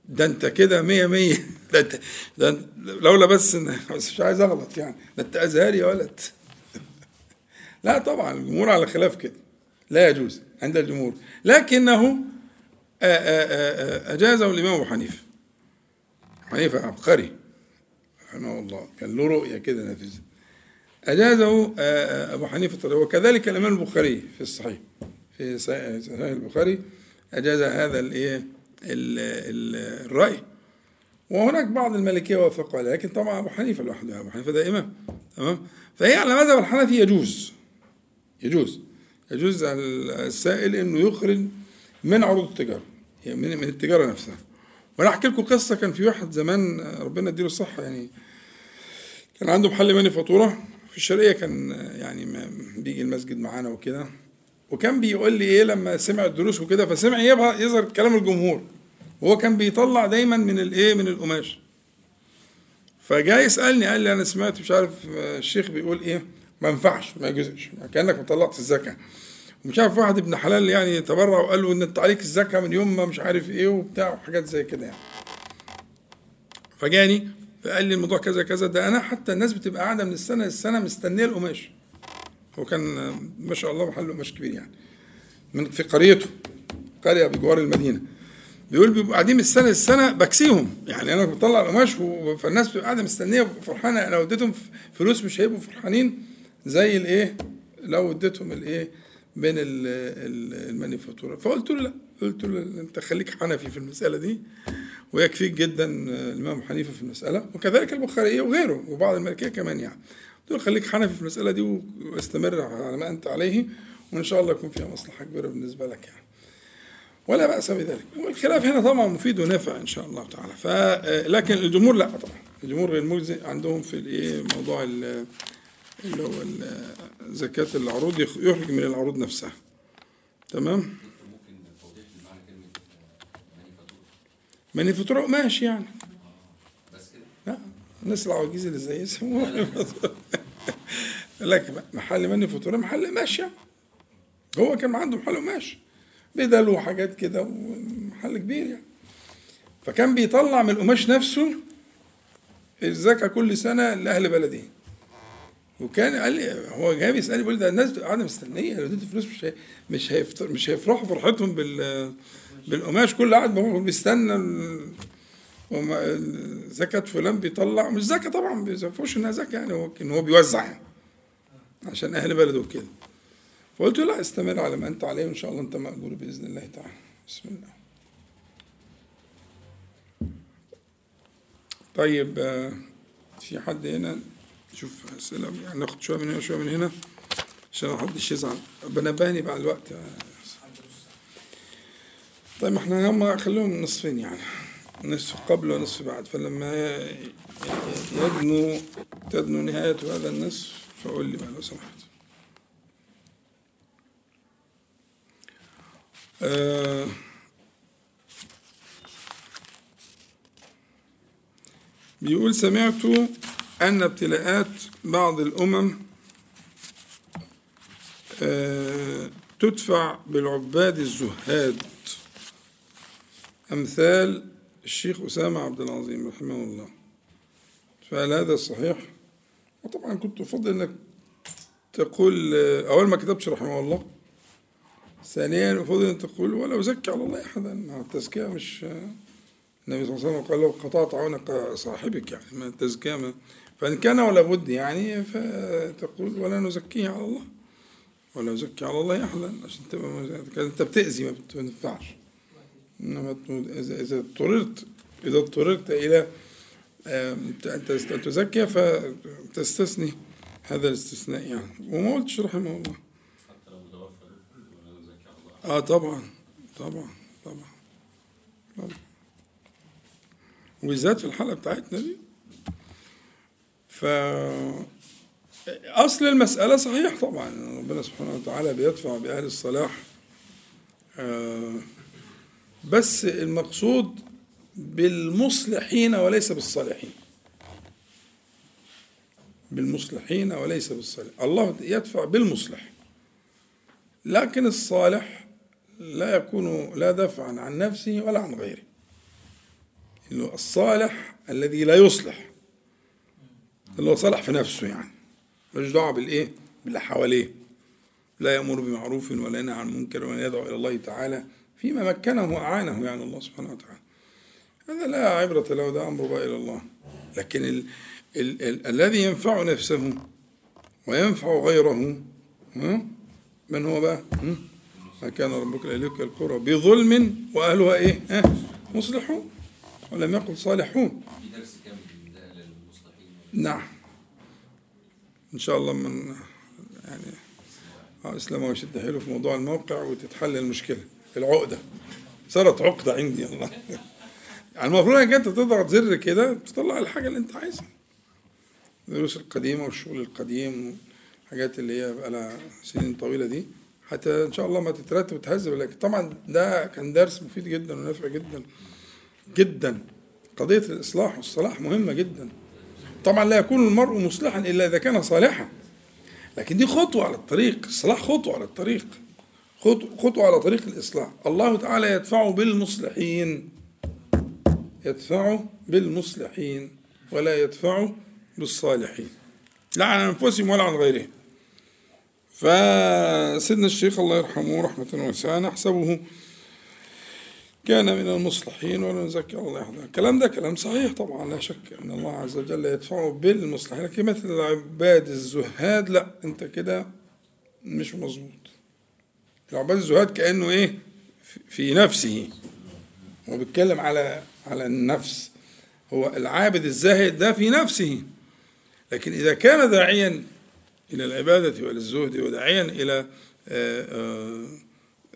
ده أنت كده مية مية. ده انت ده لولا بس بس مش عايز أغلط يعني. ده أنت أزهري يا ولد. لا طبعا الجمهور على خلاف كده. لا يجوز عند الجمهور. لكنه آ- آ- آ- آ- أجازه الإمام أبو حنيفة. حنيفة عبقري. رحمه الله. كان له رؤية كده آ- آ- أبو حنيفة. وكذلك الإمام البخاري في الصحيح. في صحيح البخاري أجاز هذا الإيه ال- ال- الرأي. وهناك بعض المالكية وافقوا لكن طبعا أبو حنيفة لوحده أبو حنيفة ده إمام تمام؟ فهي على مذهب الحنفي يجوز يجوز يجوز السائل إنه يخرج من عروض التجارة يعني من من التجارة نفسها. وأنا أحكي لكم قصة كان في واحد زمان ربنا يديله الصحة يعني كان عنده محل مانيفاتوره في الشرقية كان يعني بيجي المسجد معانا وكده. وكان بيقول لي إيه لما سمع الدروس وكده فسمع يظهر كلام الجمهور وهو كان بيطلع دايما من الايه من القماش. فجاي يسألني قال لي أنا سمعت مش عارف الشيخ بيقول إيه ما ينفعش ما يجوزش كأنك ما طلعت الزكاة. ومش عارف واحد ابن حلال يعني تبرع وقال له إن أنت عليك الزكاة من يوم ما مش عارف إيه وبتاع وحاجات زي كده يعني. فجاني فقال لي الموضوع كذا كذا ده أنا حتى الناس بتبقى قاعدة من السنة للسنة مستنية القماش. هو كان ما شاء الله محل قماش كبير يعني. من في قريته قرية بجوار المدينة. بيقول بيبقوا قاعدين من السنة للسنة بكسيهم. يعني أنا بطلع القماش فالناس بتبقى قاعدة مستنية فرحانة. أنا اديتهم فلوس مش هيبقوا فرحانين زي الإيه؟ لو اديتهم الإيه؟ بين ال- ال- المانيفاتورة. فقلت له لا. قلت له أنت خليك حنفي في المسألة دي ويكفيك جدا الإمام حنيفة في المسألة وكذلك البخاري وغيره وبعض المالكيه كمان يعني. له خليك حنفي في المسألة دي واستمر على ما أنت عليه وإن شاء الله يكون فيها مصلحة كبيرة بالنسبة لك يعني. ولا بأس بذلك. والخلاف هنا طبعا مفيد ونافع إن شاء الله تعالى. ف لكن الجمهور لا طبعا. الجمهور غير مجزئ عندهم في الايه موضوع ال- اللي هو زكاة العروض يخ- يخرج من العروض نفسها. تمام؟ مانيفاتورة قماش يعني. الناس العواجيز اللي زي يسموها لكن محل مانيفاتورة محل قماش يعني هو كان عنده محل قماش بدل وحاجات كده ومحل كبير يعني. فكان بيطلع من القماش نفسه الزكاة كل سنة لأهل بلده. وكان قال لي هو جاي بيسألني بيقول ده الناس قاعدة مستنية لو اديت فلوس مش مش هيفرحوا فرحتهم بال بالقماش. كل قاعد بيستنى زكاة فلان بيطلع مش زكاة طبعا ما بيزفوش إنها زكاة يعني ان هو بيوزع يعني عشان أهل بلده كده فقلت له لا استمر على ما أنت عليه وإن شاء الله أنت مقبول بإذن الله تعالى. بسم الله. طيب آه، في حد هنا؟ شوف اسئله يعني ناخد شوية من هنا وشوية من هنا عشان ما حدش يزعل. بنبهني بقى الوقت. طيب إحنا هم خليهم نصفين يعني. نصف قبل ونصف بعد. فلما يدنو تدنو نهاية هذا النصف فقول لي بقى لو سمحت بيقول سمعت أن ابتلاءات بعض الأمم آه تدفع بالعباد الزهاد. أمثال الشيخ أسامة عبد العظيم رحمه الله. فهل هذا صحيح؟ وطبعا كنت أفضل أنك تقول أول ما كتبتش رحمه الله ثانيا أفضل أن تقول ولا أزكي على الله أحدا. التزكية مش النبي صلى الله عليه وسلم قال لو قطعت عنق صاحبك يعني ما التزكية ما. فإن كان ولا بد يعني فتقول ولا نزكيه على الله ولا أزكي على الله أحدا. عشان تبقى أنت بتأذي ما بتنفعش. إنما إذا إذا اضطررت إذا اضطررت إلى أن تزكي فتستثني هذا الاستثناء يعني. وما قلتش رحمه الله حتى لو متوفى. آه طبعا. طبعا. طبعا. طبعا. وبالذات في الحلقة بتاعتنا دي. ف أصل المسألة صحيح طبعا. ربنا سبحانه وتعالى بيدفع بأهل الصلاح آه بس المقصود بالمصلحين وليس بالصالحين. بالمصلحين وليس بالصالحين الله يدفع بالمصلح. لكن الصالح لا يكون لا دفعا عن نفسه ولا عن غيره. إنه الصالح الذي لا يصلح. اللي هو صالح في نفسه يعني. ملوش دعوة بالإيه؟ باللي حواليه. لا يأمر بمعروف ولا ينهى عن منكر ولا يدعو إلى الله تعالى. فيما مكنه وأعانه يعني الله سبحانه وتعالى. هذا لا عبرة له ده أمر إلى الله. لكن ال ال ال الذي ينفع نفسه وينفع غيره؟ من هو بقى؟ ما كان ربك ليهلك القرى بظلم وأهلها إيه؟ ها؟ مصلحون. ولم يقل صالحون. في درس كامل للمصلحين؟ نعم. إن شاء الله من يعني آه إسلام ويشد حيله في موضوع الموقع وتتحل المشكلة. العقدة. صارت عقدة عندي. الله يعني المفروض إنك أنت تضغط زر كده تطلع الحاجة اللي أنت عايزها. الدروس القديمة والشغل القديم الحاجات اللي هي بقى لها سنين طويلة دي حتى إن شاء الله ما تترتب وتهذب. لكن طبعا ده كان درس مفيد جدا ونافع جدا. جدا. قضية الإصلاح والصلاح مهمة جدا. طبعا لا يكون المرء مصلحا إلا إذا كان صالحا. لكن دي خطوة على الطريق. الصلاح خطوة على الطريق. خطوة على طريق الإصلاح. الله تعالى يدفع بالمصلحين. يدفع بالمصلحين ولا يدفع بالصالحين. لا عن أنفسهم ولا عن غيرهم. فسيدنا الشيخ الله يرحمه رحمة واسعة نحسبه كان من المصلحين ولا نزكي على الله أحدا. الكلام ده كلام صحيح طبعا لا شك أن الله عز وجل يدفعه بالمصلحين. لكن مثل العباد الزهاد لا أنت كده مش مظبوط. العباد الزهاد كأنه إيه؟ في نفسه. هو بيتكلم على على النفس. هو العابد الزاهد ده في نفسه. لكن إذا كان داعيا إلى العبادة والزهد وداعيا إلى آه،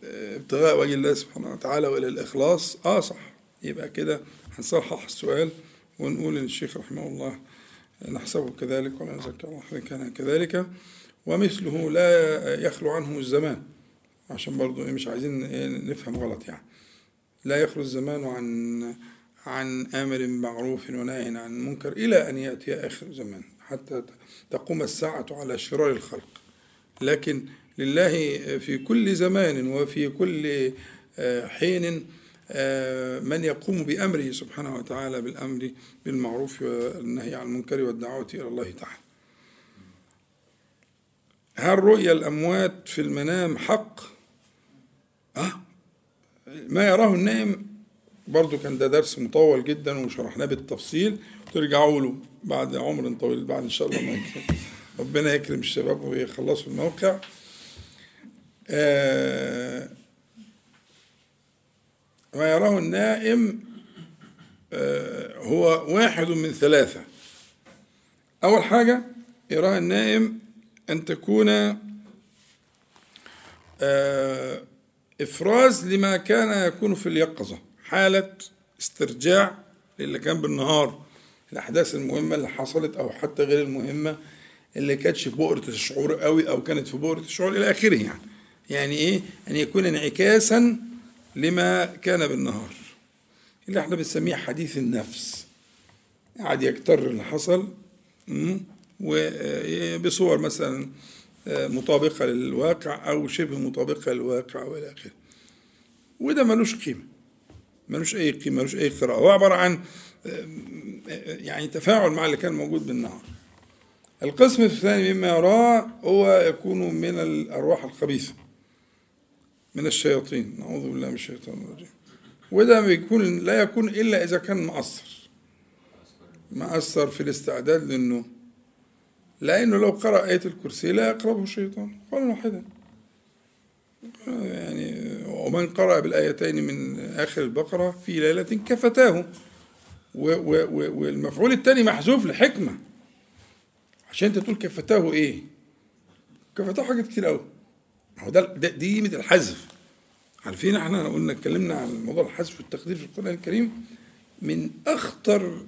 آه، ابتغاء وجه الله سبحانه وتعالى وإلى الإخلاص آه صح. يبقى كده هنصحح السؤال ونقول إن الشيخ رحمه الله نحسبه كذلك ولا نزكي الله كان كذلك. ومثله لا يخلو عنه الزمان. عشان برضو مش عايزين نفهم غلط يعني. لا يخلو الزمان عن عن آمر بمعروف ونهي عن منكر إلى أن يأتي آخر الزمان حتى تقوم الساعة على شرار الخلق. لكن لله في كل زمان وفي كل حين من يقوم بأمره سبحانه وتعالى بالأمر بالمعروف والنهي عن المنكر والدعوة إلى الله تعالى. هل رؤيا الأموات في المنام حق؟ أه ما يراه النائم برضو كان ده درس مطول جدا وشرحناه بالتفصيل. ترجعوا له بعد عمر طويل بعد إن شاء الله ما. ربنا يكرم الشباب ويخلصوا الموقع. آه ما يراه النائم آه هو واحد من ثلاثة. أول حاجة يراه النائم أن تكون آه إفراز لما كان يكون في اليقظة حالة استرجاع للي كان بالنهار الأحداث المهمة اللي حصلت أو حتى غير المهمة اللي كانتش في بؤرة الشعور قوي أو كانت في بؤرة الشعور إلى آخره يعني. يعني إيه؟ أن يكون انعكاسا لما كان بالنهار. اللي إحنا بنسميه حديث النفس. قاعد يكتر اللي حصل وبصور مثلا مطابقة للواقع أو شبه مطابقة للواقع وإلى آخره. وده ملوش قيمة. ملوش أي قيمة ملوش أي قراءة. هو عبارة عن يعني تفاعل مع اللي كان موجود بالنهار. القسم الثاني مما يراه هو يكون من الأرواح الخبيثة. من الشياطين. نعوذ بالله من الشيطان الرجيم. وده بيكون لا يكون إلا إذا كان مأثر مأثر في الاستعداد للنوم. لأنه لو قرأ آية الكرسي لا يقربه الشيطان. قولا واحدا يعني ومن قرأ بالآيتين من آخر البقرة في ليلة كفتاه. والمفعول الثاني محذوف لحكمة. عشان انت تقول كفتاه إيه؟ كفتاه حاجات كتير قوي هو ده دي قيمة الحذف. عارفين إحنا قلنا اتكلمنا عن موضوع الحذف والتقدير في القرآن الكريم من أخطر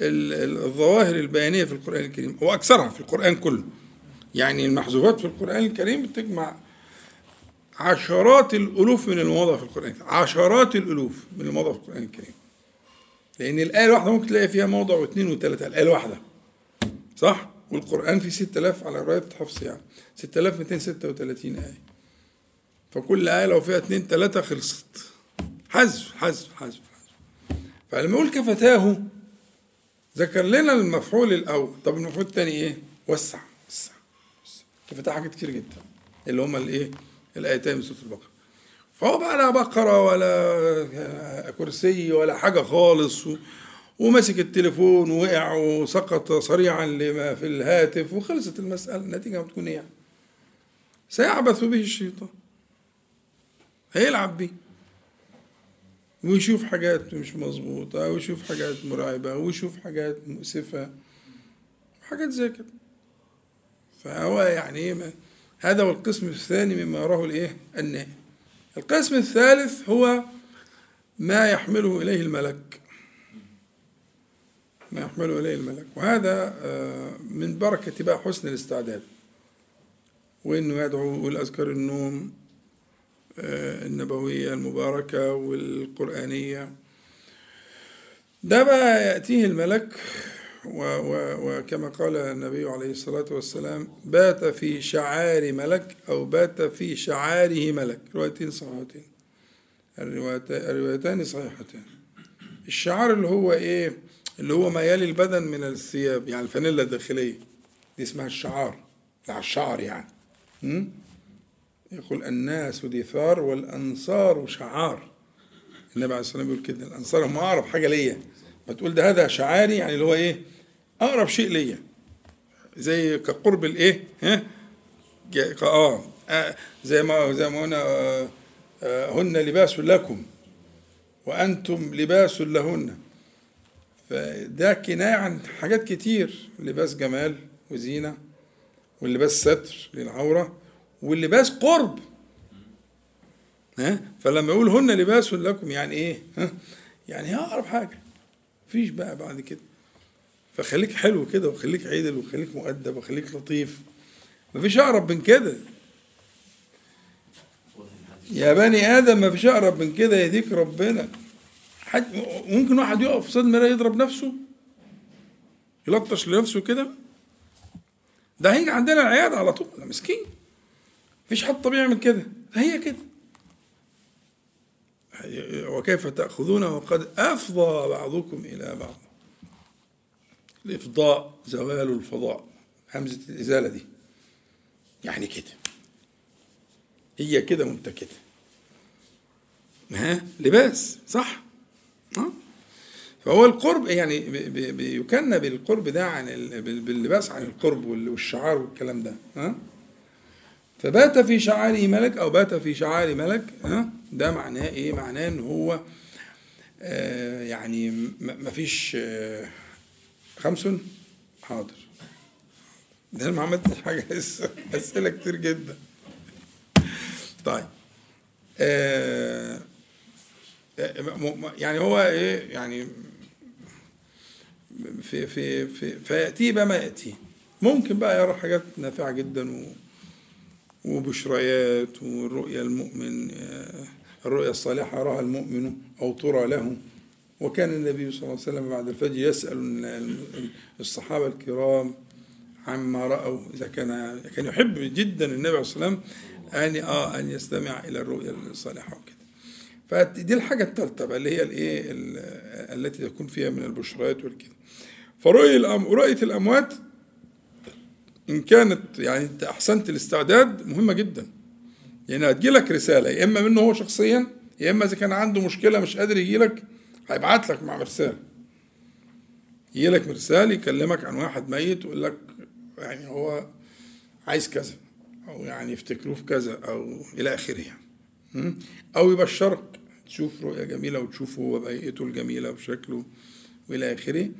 الظواهر البيانية في القرآن الكريم وأكثرها في القرآن كله. يعني المحذوفات في القرآن الكريم بتجمع عشرات الألوف من المواضع في القرآن الكريم. عشرات الألوف من المواضع في القرآن الكريم. لأن الآية الواحدة ممكن تلاقي فيها موضع واثنين وثلاثة الآية الواحدة. صح؟ والقرآن فيه 6000 على رواية حفص يعني. 6236 آية. فكل آية لو فيها اثنين ثلاثة خلصت. حذف حذف حذف حذف. فلما يقول كفتاه ذكر لنا المفعول الأول طب المفعول الثاني إيه؟ وسع وسع كفتاه حاجات كتير جدا اللي هما الإيه؟ الآيتين من سورة البقرة فهو بقى لا بقرة ولا كرسي ولا حاجة خالص. ومسك التليفون ووقع وسقط صريعا لما في الهاتف وخلصت المسألة النتيجة بتكون إيه يعني؟ سيعبث به الشيطان هيلعب بيه ويشوف حاجات مش مظبوطة ويشوف حاجات مرعبة ويشوف حاجات مؤسفة وحاجات زي كده. فهو يعني إيه هذا هو القسم الثاني مما يراه الإيه؟ النائم القسم الثالث هو ما يحمله إليه الملك. ما يحمله إليه الملك. وهذا من بركة بقى حسن الاستعداد. وإنه يدعو والأذكار النوم النبوية المباركة والقرآنية. ده بقى يأتيه الملك وكما قال النبي عليه الصلاة والسلام بات في شعار ملك أو بات في شعاره ملك. روايتين صحيحتين. الروايتان صحيحتان. الشعار اللي هو إيه؟ اللي هو ما يلي البدن من الثياب يعني الفانيلا الداخلية. دي اسمها الشعار على الشعر يعني? يقول الناس دثار والأنصار شعار. النبي عليه الصلاة والسلام بيقول كده الأنصار هم أقرب حاجة ليا. ما تقول ده هذا شعاري يعني اللي هو إيه؟ أقرب شيء ليا. زي كقرب الإيه؟ ها؟ آه, آه زي ما زي ما قلنا آه آه هن لباس لكم وأنتم لباس لهن. فده كناية عن حاجات كتير. لباس جمال وزينة واللباس ستر للعورة. واللباس قرب. ها؟ فلما يقول هن لباس لكم يعني إيه؟ ها؟ يعني هي أقرب حاجة. مفيش بقى بعد كده. فخليك حلو كده وخليك عدل وخليك مؤدب وخليك لطيف. مفيش أقرب من كده. يا بني آدم مفيش أقرب من كده. يهديك ربنا. حد ممكن واحد يقف قصاد المراية يضرب نفسه؟ يلطش لنفسه كده؟ ده هيجي عندنا العيادة على طول. مسكين. مفيش حد طبيعي يعمل كده. هي كده. وكيف تأخذونه وقد أفضى بعضكم إلى بعض؟ الإفضاء زوال الفضاء. همزة الإزالة دي. يعني كده. هي كده وأنت كده. ها؟ لباس. صح؟ فهو القرب يعني بي- بي- بيكنى بالقرب ده عن ال- بال- باللباس عن القرب وال- والشعار والكلام ده. ها؟ فبات في شعاره ملك أو بات في شعار ملك ها؟ ده معناه إيه؟ معناه إن هو آه يعني م- مفيش آه خمس؟ حاضر. ده ما عملتش حاجة لسه. أسئلة كتير جدا. طيب. آه يعني هو إيه؟ يعني في في في فياتي بما ياتي ممكن بقى يرى حاجات نافعة جدا و وبشريات والرؤيا المؤمن الرؤيا الصالحة يراها المؤمن أو ترى له. وكان النبي صلى الله عليه وسلم بعد الفجر يسأل ال- الصحابة الكرام عما رأوا. إذا كان كان يحب جدا النبي عليه الصلاة والسلام أن آه أن يستمع إلى الرؤيا الصالحة وكده. فدي الحاجة الثالثة بقى اللي هي الإيه؟ ال- التي يكون فيها من البشريات والكده. فرؤية الأم- رؤية الأموات إن كانت يعني أنت أحسنت الاستعداد مهمة جدا. يعني هتجيلك رسالة يا إما منه هو شخصيا يا إما إذا كان عنده مشكلة مش قادر يجيلك هيبعت لك مع مرسال يجيلك مرسال يكلمك عن واحد ميت ويقول لك يعني هو عايز كذا أو يعني يفتكروه في كذا أو إلى آخره يعني? أو يبشرك تشوف رؤية جميلة وتشوف هو بهيئته الجميلة وشكله وإلى آخره.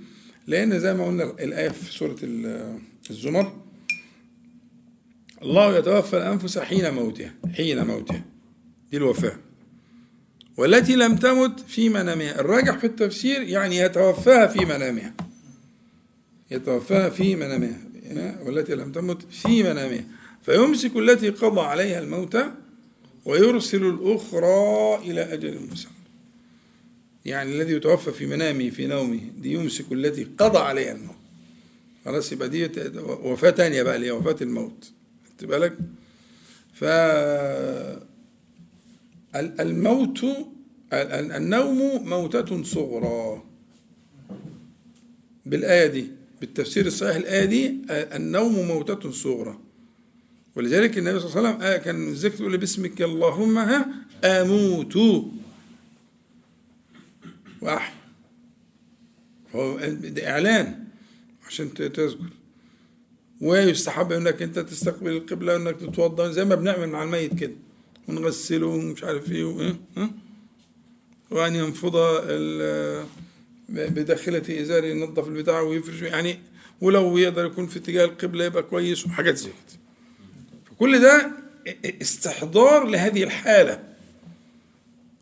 لأن زي ما قلنا الآية في سورة ال- الزمر الله يتوفى الأنفس حين موتها حين موتها. دي الوفاة. والتي لم تمت في منامها. الراجح في التفسير يعني يتوفاها في منامها. يتوفاها في منامها. والتي لم تمت في منامها. فيمسك التي قضى عليها الموت ويرسل الأخرى إلى أجل مسمى. يعني الذي يتوفى في منامه في نومه دي يمسك التي قضى عليها الموت. خلاص يبقى دي وفاة تانية بقى اللي هي وفاة الموت. خدت بالك ف ال- الموت ال- ال- النوم موتة صغرى. بالآية دي بالتفسير الصحيح الآية دي النوم موتة صغرى. ولذلك النبي صلى الله عليه وسلم آه كان الذكر يقول باسمك اللهم ها أموت. وأحيا هو ده إعلان عشان تذكر. ويستحب إنك أنت تستقبل القبلة إنك تتوضأ زي ما بنعمل مع الميت كده ونغسله ومش عارف إيه وايه؟ وأن ينفض بداخلة إزاره ينظف البتاع ويفرش يعني ولو يقدر يكون في اتجاه القبلة يبقى كويس وحاجات زي كده فكل ده استحضار لهذه الحالة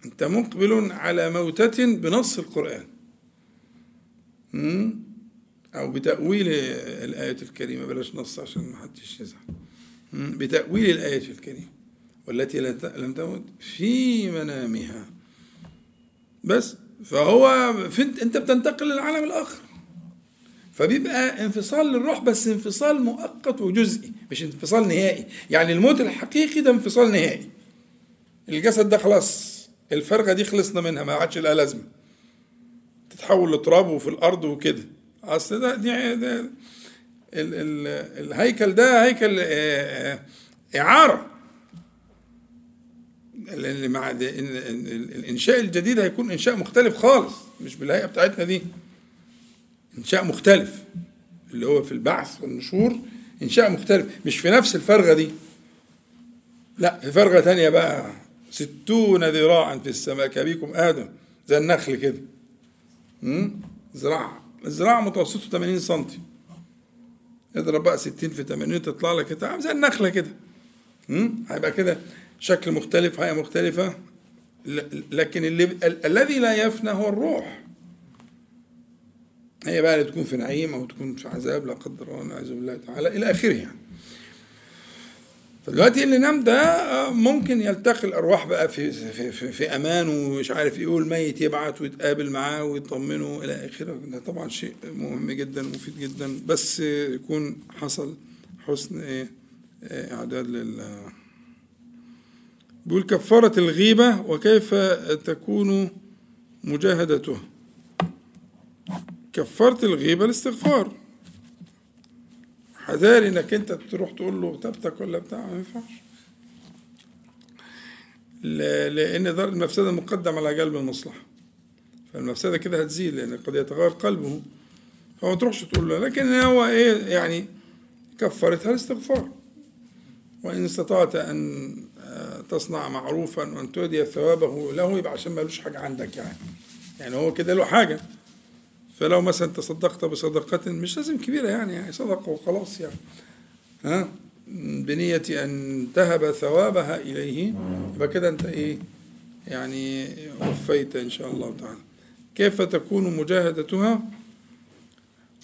أنت مقبل على موتة بنص القرآن؟ أو بتأويل الآية الكريمة بلاش نص عشان ما حدش يزعل؟ بتأويل الآية الكريمة والتي لم تمت في منامها. بس فهو انت بتنتقل للعالم الآخر. فبيبقى انفصال للروح بس انفصال مؤقت وجزئي مش انفصال نهائي. يعني الموت الحقيقي ده انفصال نهائي. الجسد ده خلاص الفرخة دي خلصنا منها ما عادش لها لازمة. تتحول لتراب وفي الأرض وكده. أصل ده دي ده ال ال الهيكل ده هيكل آه، آه، إعارة. اللي مع ده- ال- ال- الإنشاء الجديد هيكون إنشاء مختلف خالص مش بالهيئة بتاعتنا دي. إنشاء مختلف اللي هو في البعث والنشور إنشاء مختلف مش في نفس الفرغة دي. لا في فرغة تانية بقى. ستون ذراعا في السماء كبيكم آدم زي النخل كده. مم؟ زراعة الزراعة متوسطة 80 سنتي. اضرب بقى 60 في 80 تطلع لك كده زي النخلة كده؟ هيبقى كده شكل مختلف هيئة مختلفة. ل- لكن اللي ال- الذي لا يفنى هو الروح. هي بقى اللي تكون في نعيم أو تكون في عذاب لا قدر الله نعوذ بالله تعالى إلى آخره يعني. فدلوقتي اللي نام ده آه، ممكن يلتقي الأرواح بقى في في في, في أمان ومش عارف إيه والميت يبعت ويتقابل معاه ويطمنه إلى آخره. ده طبعا شيء مهم جدا ومفيد جدا بس يكون حصل حسن إيه آه، إعداد لل بيقول كفارة الغيبة وكيف تكون مجاهدتها كفارة الغيبة الاستغفار. حذاري انك انت تروح تقول له غتابتك ولا بتاع ما ينفعش. لأن دار المفسدة مقدم على جلب المصلحة. فالمفسدة كده هتزيد لأن قد يتغير قلبه. فما تروحش تقول له لكن هو إيه يعني كفرتها الاستغفار وإن استطعت أن آه، تصنع معروفا وأن تؤدي ثوابه له يبقى عشان ملوش حاجة عندك يعني. يعني هو كده له حاجة. فلو مثلا تصدقت بصدقة مش لازم كبيرة يعني يعني صدقة وخلاص يعني. ها؟ بنية أن تهب ثوابها إليه يبقى كده أنت إيه؟ يعني وفيت إن شاء الله تعالى. كيف تكون مجاهدتها؟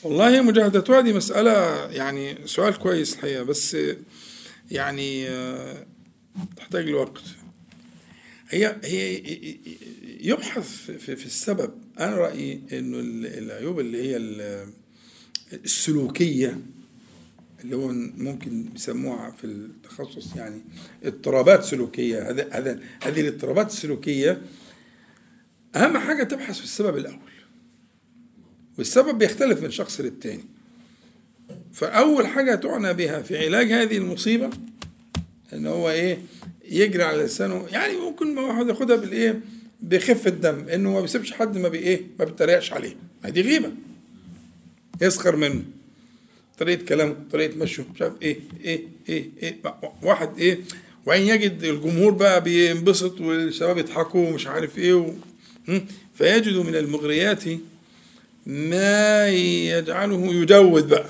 والله مجاهدتها دي مسألة يعني سؤال كويس الحقيقة بس يعني آه، تحتاج لوقت. هي هي يبحث في, في السبب. أنا رأيي إنه ال- العيوب اللي هي ال- السلوكية اللي هو ممكن يسموها في التخصص يعني اضطرابات سلوكية. هذا هذا هذه الاضطرابات السلوكية أهم حاجة تبحث في السبب الأول. والسبب بيختلف من شخص للتاني. فأول حاجة تعنى بها في علاج هذه المصيبة إن هو إيه يجري على لسانه. يعني ممكن واحد ياخدها بالإيه بخفه دم إنه ما بيسيبش حد ما بايه ما بيتريقش عليه. ما دي غيبة. يسخر منه. طريقة كلامه طريقة مشيه مش عارف إيه إيه إيه إيه. واحد إيه وبعدين يجد الجمهور بقى بينبسط والشباب يضحكوا ومش عارف إيه و... فيجد من المغريات ما يجعله يجود بقى.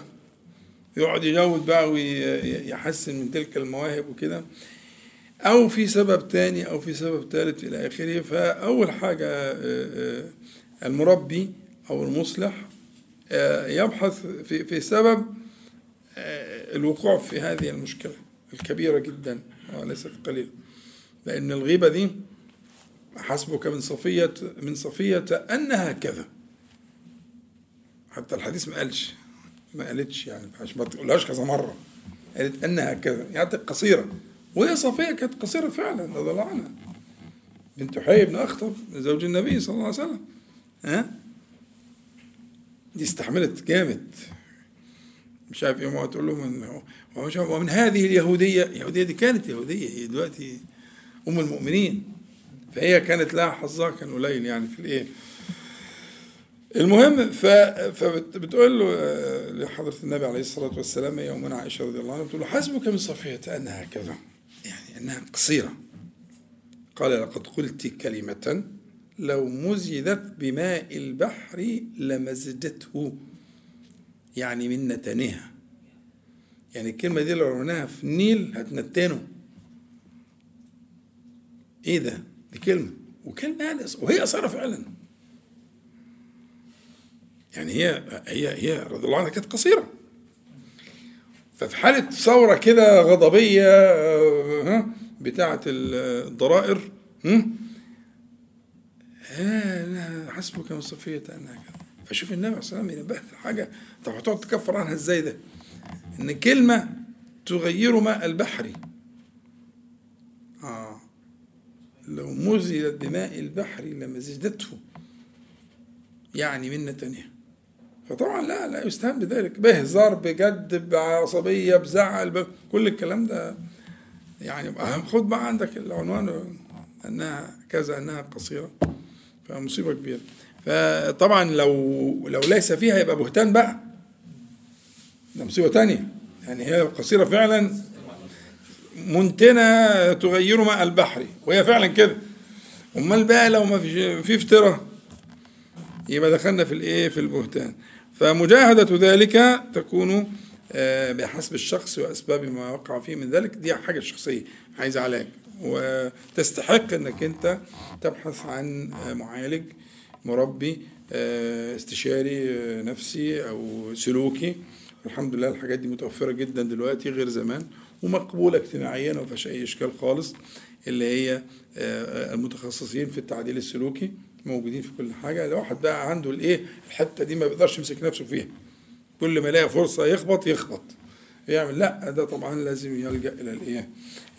يقعد يجود بقى ويحسن من تلك المواهب وكده. أو في سبب تاني أو في سبب ثالث إلى آخره فأول حاجة آه، آه، المربي أو المصلح آه، يبحث في في سبب الوقوع في هذه المشكلة الكبيرة جدا وليست قليلة لأن الغيبة دي حسبك من صفية من صفية أنها كذا. حتى الحديث ما قالش ما قالتش يعني ما تقولهاش كذا مرة. قالت أنها كذا. يعني قصيرة. وهي صفية كانت قصيرة فعلا عنها. بنت حي بن أخطب زوج النبي صلى الله عليه وسلم. ها؟ دي استحملت جامد. مش عارف إيه تقول له من ومن هذه اليهودية. اليهودية دي كانت يهودية هي دلوقتي أم المؤمنين. فهي كانت لها حظها كان قليل يعني في الإيه؟ المهم. فبتقول له آه، لحضرة النبي عليه الصلاة والسلام يومنا عائشة رضي الله عنها بتقول له حسبك من صفية أنها كذا. يعني أنها قصيرة. قال لقد قلت كلمة لو مزجت بماء البحر لمزجته يعني من نتنها يعني الكلمة دي لو رميناها في النيل هتنتنه. إيه ده؟ دي كلمة. وكلمة وهي قصيرة فعلا. يعني هي هي هي رضي الله عنها كانت قصيرة. ففي حالة ثورة كده غضبية آه، بتاعة الضرائر؟ آه لا حسبك من صفية أنها كذا فشوف النبي عليه الصلاة والسلام ينبه حاجة طب هتقعد تكفر عنها إزاي ده؟ إن كلمة تغير ماء البحر آه لو مزجت بماء البحر لمزجته يعني من نتنها فطبعا لا لا يستهان بذلك. بهزار بجد بعصبيه بزعل. كل الكلام ده يعني خد بقى عندك العنوان أنها كذا أنها قصيرة فمصيبة كبيرة. فطبعا لو لو ليس فيها يبقى بهتان بقى. ده مصيبة تانية. يعني هي قصيرة فعلا. منتنة تغير ماء البحر وهي فعلا كده. أمال بقى لو ما في افتراء يبقى دخلنا في الإيه؟ في البهتان. فمجاهدة ذلك تكون آه، بحسب الشخص وأسباب ما وقع فيه من ذلك. دي حاجة شخصية عايز علاج. وتستحق أنك أنت تبحث عن آه، معالج مربي آه، استشاري نفسي أو سلوكي. الحمد لله الحاجات دي متوفرة جدا دلوقتي غير زمان ومقبولة اجتماعيا وما فيهاش أي إشكال خالص اللي هي المتخصصين في التعديل السلوكي. موجودين في كل حاجة الواحد بقى عنده الإيه الحتة دي ما بيقدرش يمسك نفسه فيها. كل ما يلاقي فرصة يخبط يخبط. يعمل لا ده طبعا لازم يلجأ إلى الإيه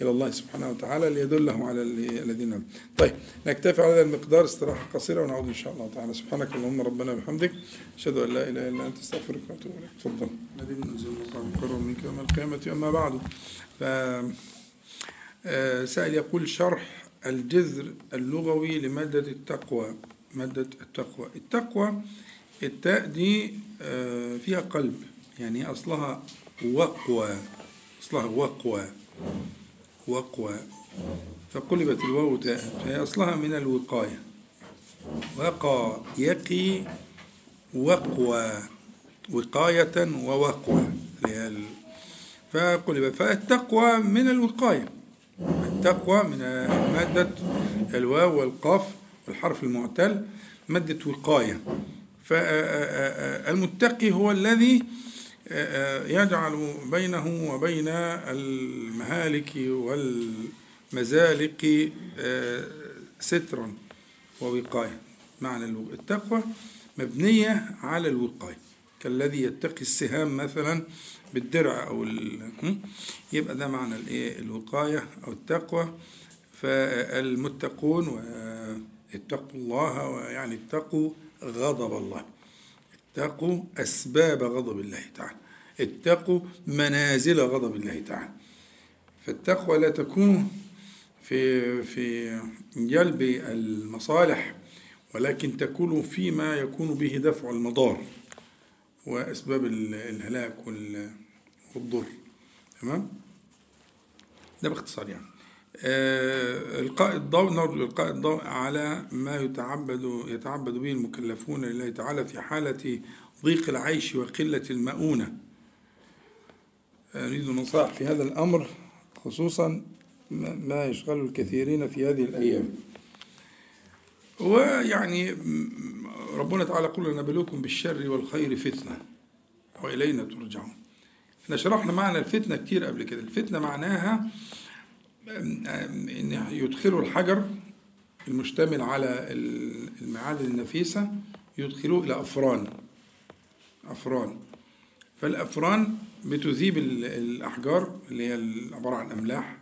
إلى الله سبحانه وتعالى ليدله على ال- الذين. طيب نكتفي على هذا المقدار استراحة قصيرة ونعود إن شاء الله تعالى. سبحانك اللهم ربنا وبحمدك أشهد أن لا إله إلا أنت أستغفرك وأتوب إليك. تفضل. الذي منزل الله مقرر منك يوم القيامة أما بعد. ف آه، سائل يقول شرح الجذر اللغوي لمادة التقوى مادة التقوى. التقوى التاء دي آه، فيها قلب يعني أصلها وقوى أصلها وقوى وقوى. فقلبت الواو تاء فهي أصلها من الوقاية. وقى يقي وقوى وقاية ووقوى. فقلب فالتقوى من الوقاية. التقوى من مادة الواو والقاف والحرف المعتل مادة وقاية. فالمتقي هو الذي يجعل بينه وبين المهالك والمزالق سترا ووقاية. معنى التقوى مبنية على الوقاية. كالذي يتقي السهام مثلا بالدرع. هم؟ يبقى ده معنى الإيه؟ الوقاية أو التقوى. فالمتقون واتقوا الله ويعني اتقوا غضب الله. اتقوا أسباب غضب الله تعالى. اتقوا منازل غضب الله تعالى. فالتقوى لا تكون في في جلب المصالح ولكن تكون فيما يكون به دفع المضار. وأسباب الهلاك وال- والضر. تمام؟ ده باختصار يعني. آه، إلقاء الضوء نرجو إلقاء الضوء على ما يتعبد يتعبد به المكلفون لله تعالى في حالة ضيق العيش وقلة المؤونة. نريد النصائح في هذا الأمر خصوصا ما يشغل الكثيرين في هذه الأيام. ويعني ربنا تعالى يقول نبلوكم بالشر والخير فتنة وإلينا ترجعون. إحنا شرحنا معنى الفتنة كتير قبل كده. الفتنة معناها إن يدخلوا الحجر المشتمل على ال- المعادن النفيسة يدخلوه إلى أفران. أفران. فالأفران بتذيب ال- الأحجار اللي هي عبارة عن أملاح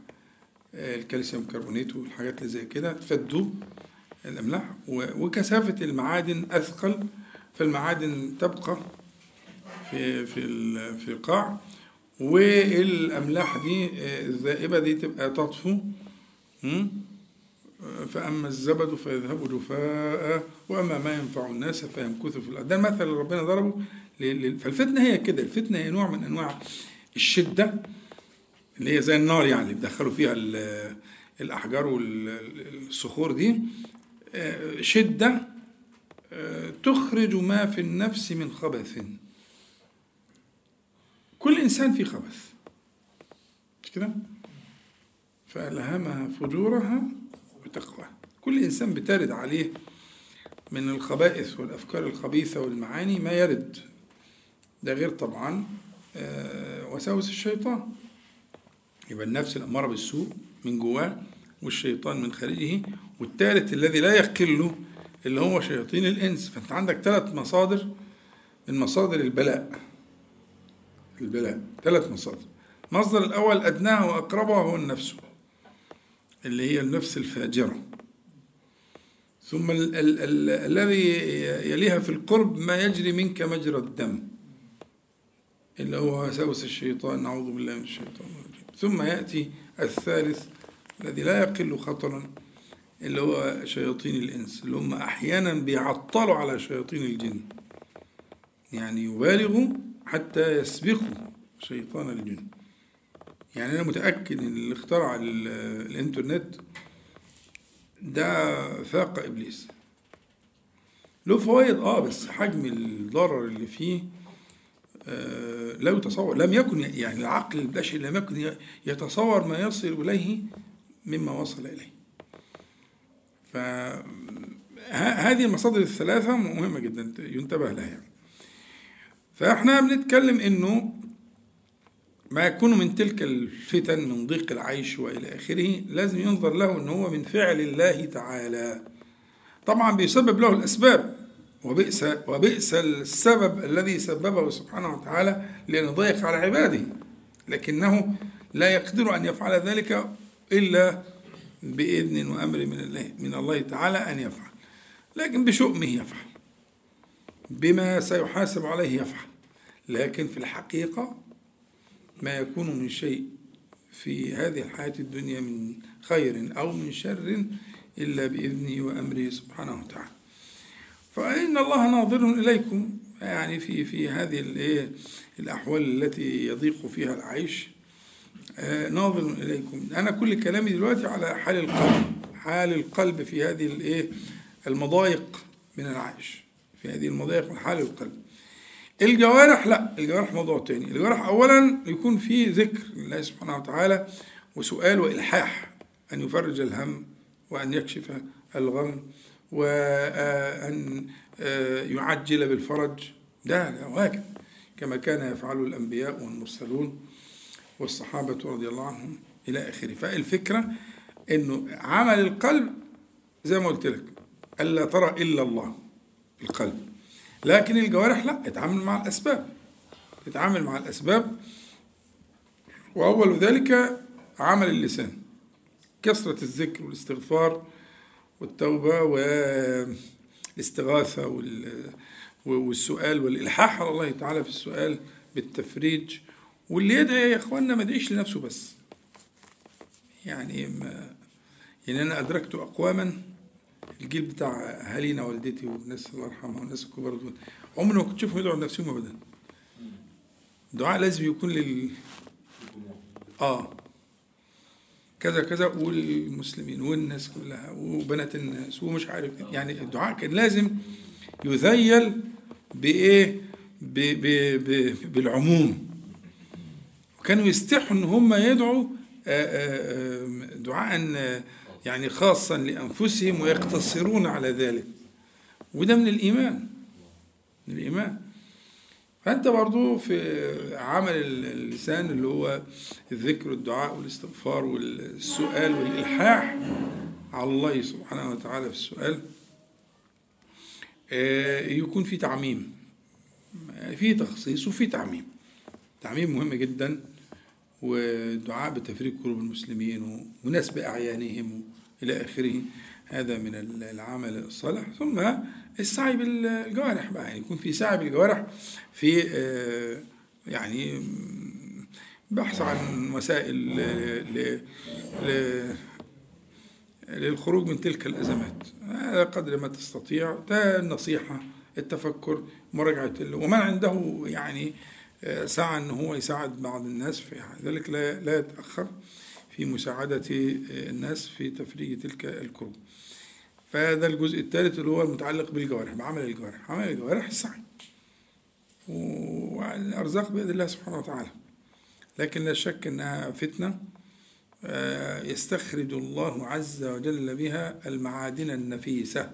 آه، الكالسيوم كربونات والحاجات اللي زي كده تفدوب الأملاح وكثافة المعادن أثقل فالمعادن تبقى في في في القاع والأملاح دي آه، الذائبة دي تبقى تطفو? فأما الزبد فيذهب جفاء وأما ما ينفع الناس فيمكث في الأرض. ده المثل اللي ربنا ضربه فالفتنة هي كده. الفتنة هي نوع من أنواع الشدة اللي هي زي النار يعني بيدخلوا فيها ال- الأحجار والصخور دي. شدة تخرج ما في النفس من خبث. كل إنسان فيه خبث. مش كده؟ فألهمها فجورها وتقواها كل إنسان بترد عليه من الخبائث والأفكار الخبيثة والمعاني ما يرد. ده غير طبعا آه، وساوس الشيطان. يبقى النفس الأمارة بالسوء من جواه والشيطان من خارجه. والثالث الذي لا يقل اللي هو شياطين الإنس. فأنت عندك ثلاث مصادر من مصادر البلاء. البلاء. ثلاث مصادر. المصدر الأول أدناها وأقربها هو النفس اللي هي النفس الفاجرة. ثم ال- ال- ال- الذي يليها في القرب ما يجري منك مجرى الدم اللي هو وساوس الشيطان نعوذ بالله من الشيطان الرجيم. ثم يأتي الثالث الذي لا يقل خطرا اللي هو شياطين الإنس اللي هم أحيانا بيعطلوا على شياطين الجن. يعني يبالغوا حتى يسبقوا شيطان الجن. يعني أنا متأكد إن اللي اخترع ال- الإنترنت ده فاق إبليس. له فوائد آه بس حجم الضرر اللي فيه آه، لا يتصور لم يكن يعني العقل البشري لم يكن يتصور ما يصل إليه مما وصل إليه. فهذه المصادر الثلاثة مهمة جدا ينتبه لها يعني. فإحنا بنتكلم إنه ما يكون من تلك الفتن من ضيق العيش وإلى آخره لازم ينظر له ان هو من فعل الله تعالى طبعا بيسبب له الأسباب وبئس وبئس السبب الذي سببه سبحانه وتعالى لأن ضيق على عباده لكنه لا يقدر أن يفعل ذلك إلا بإذن وأمر من الله من الله تعالى أن يفعل. لكن بشؤمه يفعل. بما سيحاسب عليه يفعل. لكن في الحقيقة ما يكون من شيء في هذه الحياة الدنيا من خير أو من شر إلا بإذنه وأمره سبحانه وتعالى. فإن الله ناظر إليكم يعني في في هذه الإيه الأحوال التي يضيق فيها العيش. ناظر إليكم. أنا كل كلامي دلوقتي على حال القلب حال القلب في هذه الإيه المضايق من العيش في هذه المضايق من حال القلب. الجوارح لا الجوارح موضوع تاني. الجوارح أولا يكون في ذكر لله سبحانه وتعالى وسؤال وإلحاح أن يفرج الهم وأن يكشف الغم وأن يعجل بالفرج. ده واجب كما كان يفعله الأنبياء والمرسلون. والصحابة رضي الله عنهم إلى آخره. فالفكرة أنه عمل القلب زي ما قلت لك ألا ترى إلا الله القلب. لكن الجوارح لا اتعامل مع الأسباب. تتعامل مع الأسباب. وأول ذلك عمل اللسان. كثرة الذكر والاستغفار والتوبة والاستغاثة والسؤال والإلحاح على الله تعالى في السؤال بالتفريج واللي يدعي يا إخواننا ما يدعيش لنفسه بس. يعني ما يعني أنا أدركت أقواما الجيل بتاع أهالينا والدتي والناس الله يرحمها والناس الكبار دول عمري ما كنت أشوفهم يدعوا لنفسهم أبدا. الدعاء لازم يكون لل آه. كذا كذا والمسلمين والناس كلها وبنات الناس ومش عارف يعني الدعاء كان لازم يذيل بإيه؟ ب ب ب بالعموم. وكانوا يستحوا إن هم يدعوا دعاء يعني خاصا لأنفسهم ويقتصرون على ذلك. وده من الإيمان. من الإيمان. فأنت برضو في عمل اللسان اللي هو الذكر والدعاء والاستغفار والسؤال والإلحاح على الله سبحانه وتعالى في السؤال يكون في تعميم. في تخصيص وفي تعميم. تعميم مهم جدا. والدعاء بتفريق قلوب المسلمين ونسب أعيانهم إلى آخره. هذا من العمل الصالح. ثم السعي بالجوارح بقى. يعني يكون في سعي بالجوارح في يعني بحث عن وسائل للخروج من تلك الأزمات. على قدر ما تستطيع. ده النصيحة التفكر مراجعة ومن عنده يعني سعى أن هو يساعد بعض الناس في ذلك لا, لا يتأخر في مساعدة الناس في تفريج تلك الكروب. فهذا الجزء الثالث اللي هو المتعلق بالجوارح بعمل الجوارح. عمل الجوارح السعي والأرزاق بيد الله سبحانه وتعالى. لكن لا شك أنها فتنة يستخرج الله عز وجل بها المعادن النفيسة.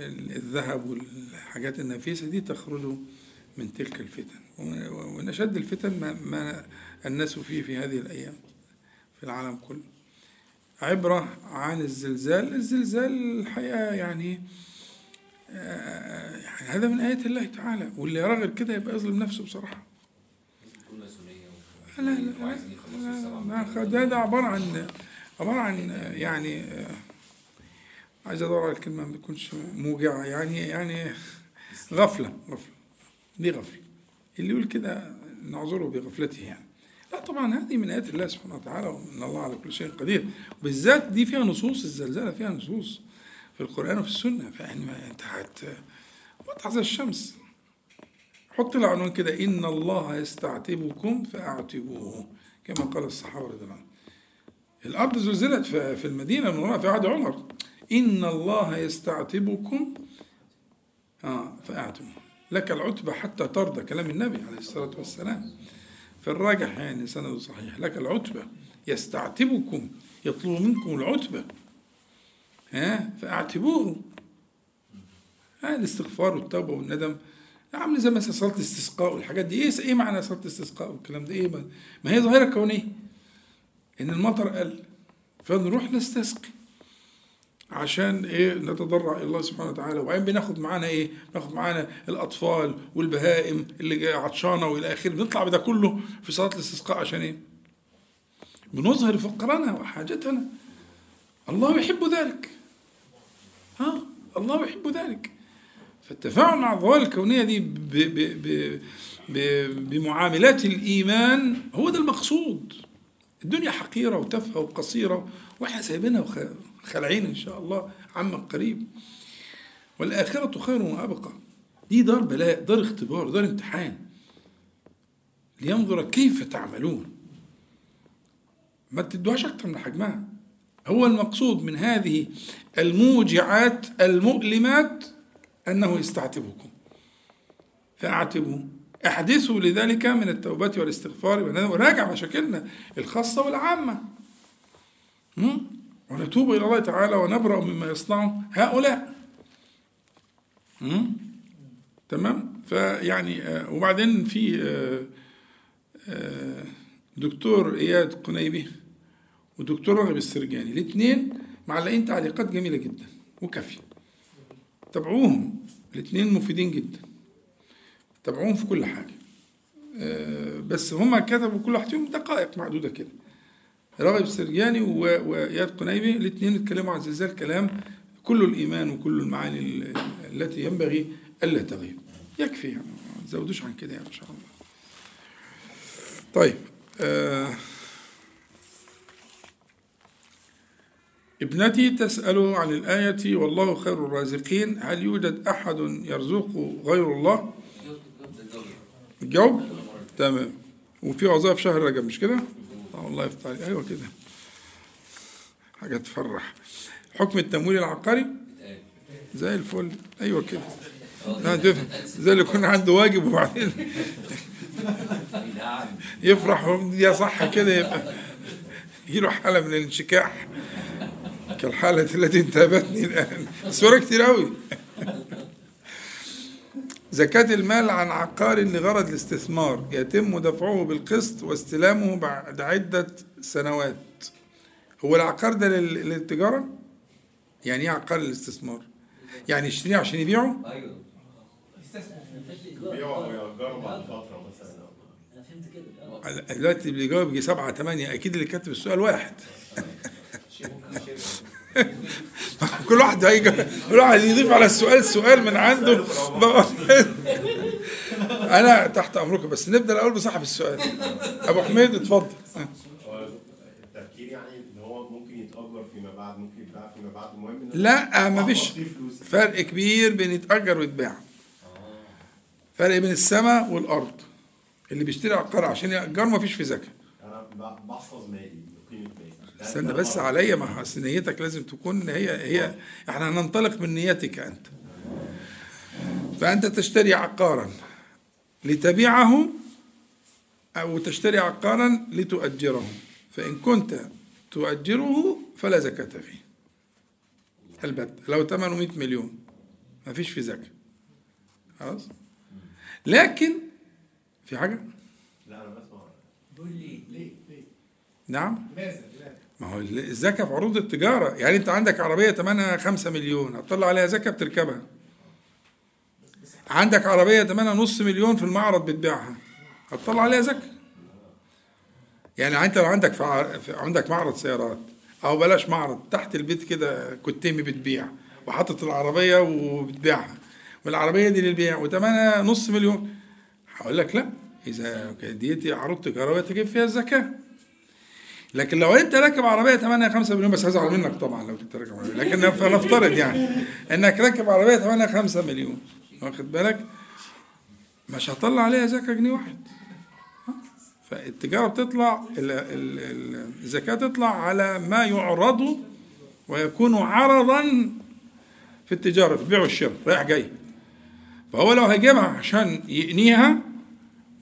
الذهب والحاجات النفيسة دي تخرج من تلك الفتن. ومن أشد الفتن ما, ما الناس فيه في هذه الأيام في العالم كله. عبرة عن الزلزال الزلزال الحقيقة يعني يعني هذا من آيات الله تعالى. واللي يرى كده يبقى يظلم نفسه بصراحة. لا لا لا لا ده ده عبارة عن عبارة عن يعني عايز أدور على الكلمة ما تكونش موجعة يعني يعني غفلة غفلة. دي غفلة اللي يقول كده نعذره بغفلته يعني. لا طبعا هذه من آيات الله سبحانه وتعالى وإن الله على كل شيء قدير. بالذات دي فيها نصوص الزلزلة فيها نصوص في القرآن وفي السنة. فيعني أنت زي الشمس. حط له عنوان كده إن الله يستعتبكم فأعتبوه. كما قال الصحابة رضي الله عنهم. الأرض زلزلت في المدينة المنورة في عهد عمر. إن الله يستعتبكم آه فأعتبوه. لك العتبة حتى ترضى كلام النبي عليه الصلاة والسلام. في الراجح يعني سند صحيح. لك العتبة يستعتبكم يطلب منكم العتبة. ها؟ فأعتبوه. ها؟ الاستغفار والتوبة والندم. عامل زي مثلا صلاة الاستسقاء والحاجات دي. إيه إيه معنى صلاة الاستسقاء والكلام ده؟ إيه ما هي ظاهرة كونية. إن المطر قل فنروح نستسقي. عشان إيه نتضرع إلى الله سبحانه وتعالى. وبعدين بناخد معانا إيه؟ بناخد معانا الأطفال والبهائم اللي عطشانة وإلى آخره. بنطلع بده كله في صلاة الاستسقاء عشان إيه؟ بنظهر فقرنا وحاجتنا. الله يحب ذلك. ها؟ الله يحب ذلك. فالتفاعل مع الظواهر الكونية دي ب ب ب ب بمعاملات الإيمان هو ده المقصود. الدنيا حقيرة وتافهة وقصيرة وإحنا سايبينها خلعين إن شاء الله عما قريب. والآخرة خير وأبقى. دي دار بلاء دار اختبار دار امتحان. لينظر كيف تعملون. ما تدوهاش أكتر من حجمها. هو المقصود من هذه الموجعات المؤلمات أنه يستعتبكم. فأعتبوا. أحدثوا لذلك من التوبة والاستغفار وراجع مشاكلنا الخاصة والعامة? ونتوب إلى الله تعالى ونبرأ مما يصنعه هؤلاء? تمام؟ فيعني آه، وبعدين في آه، آه، دكتور إياد قنيبي ودكتور راغب السرجاني الاثنين معلقين تعليقات جميلة جدا وكافية. تابعوهم الاثنين مفيدين جدا. تابعوهم في كل حاجة. بس هما كتبوا كل واحد فيهم دقائق معدودة كده. راغب السرجاني وإياد قنيبي الاثنين اتكلموا عن زلزال كلام كل الإيمان وكل المعاني ال- التي ينبغي ألا تغيب. يكفي يعني ما تزودوش عن كده يعني إن شاء الله. طيب آه ابنتي تسأل عن الآية والله خير الرازقين. هل يوجد أحد يرزق غير الله؟ الجواب؟ تمام. وفي وظائف شهر رجب مش كده؟ الله يفتح أيوه كده. حاجة تفرح. حكم التمويل العقاري زي الفل. أيوه كده. زي اللي يكون عنده واجب وبعدين يفرح يا صح كده يبقى يجيله حالة من الانشكاح. كالحالة التي انتابتني الآن. صورة كتير أوي. زكاة المال عن عقار لغرض الاستثمار يتم دفعه بالقسط واستلامه بعد عدة سنوات هو العقار ده لل- للتجارة؟ يعني إيه عقار للاستثمار؟ يعني يشتريه عشان يبيعه؟ أيوه ويأجروا بعد فترة مثلا أنا فهمت كده آه. دلوقتي اللي بيجاوب يجي سبعة تمانية أكيد اللي كاتب السؤال واحد كل واحد هيجي كل واحد يضيف على السؤال سؤال من عنده. أنا تحت أمركم بس نبدأ الأول بصاحب السؤال. أبو حميد اتفضل. التفكير يعني إن هو ممكن يتأجر فيما بعد ممكن يتباع فيما بعد المهم لا مفيش أحط فيه فلوس. فرق كبير بين يتأجر ويتباع. فرق بين السماء والأرض. اللي بيشتري عقار عشان يأجر مفيش في زكاة أنا بحفظ مالي بقيمة مالي. استنى بس. عليا ما نيتك لازم تكون هي هي إحنا هننطلق من نيتك أنت. فأنت تشتري عقارا لتبيعه أو تشتري عقارا لتؤجره فإن كنت تؤجره فلا زكاة فيه. البت لو ثمنه 100 مليون ما فيش في زكاة. خلاص؟ لكن في حاجة؟ لا أنا بسمع. بيقول لي ليه ليه؟ نعم؟ لماذا ما هو الزكاة في عروض التجارة. يعني أنت عندك عربية ثمنها خمسة مليون هتطلع عليها زكاة بتركبها. عندك عربية ثمنها نص مليون في المعرض بتبيعها هتطلع عليها زكاة. يعني أنت لو عندك في عندك معرض سيارات أو بلاش معرض تحت البيت كده كتيمي بتبيع وحاطط العربية وبتبيعها والعربية دي للبيع وثمنها نص مليون هقول لك لا إذا دي عروض تجارية تجيب فيها الزكاة. لكن لو انت راكب عربية ثمنها 5 مليون بس هزعل منك طبعا لو كنت راكب عربية. لكن فنفترض يعني إنك راكب عربية ثمنها 5 مليون واخد بالك؟ مش هطلع عليها زكاة جنيه واحد؟ فالتجارة بتطلع ال- ال- ال- الزكاة تطلع على ما يعرض ويكون عرضا في التجارة في البيع والشراء رايح جاي. فهو لو هيجيبها عشان يقنيها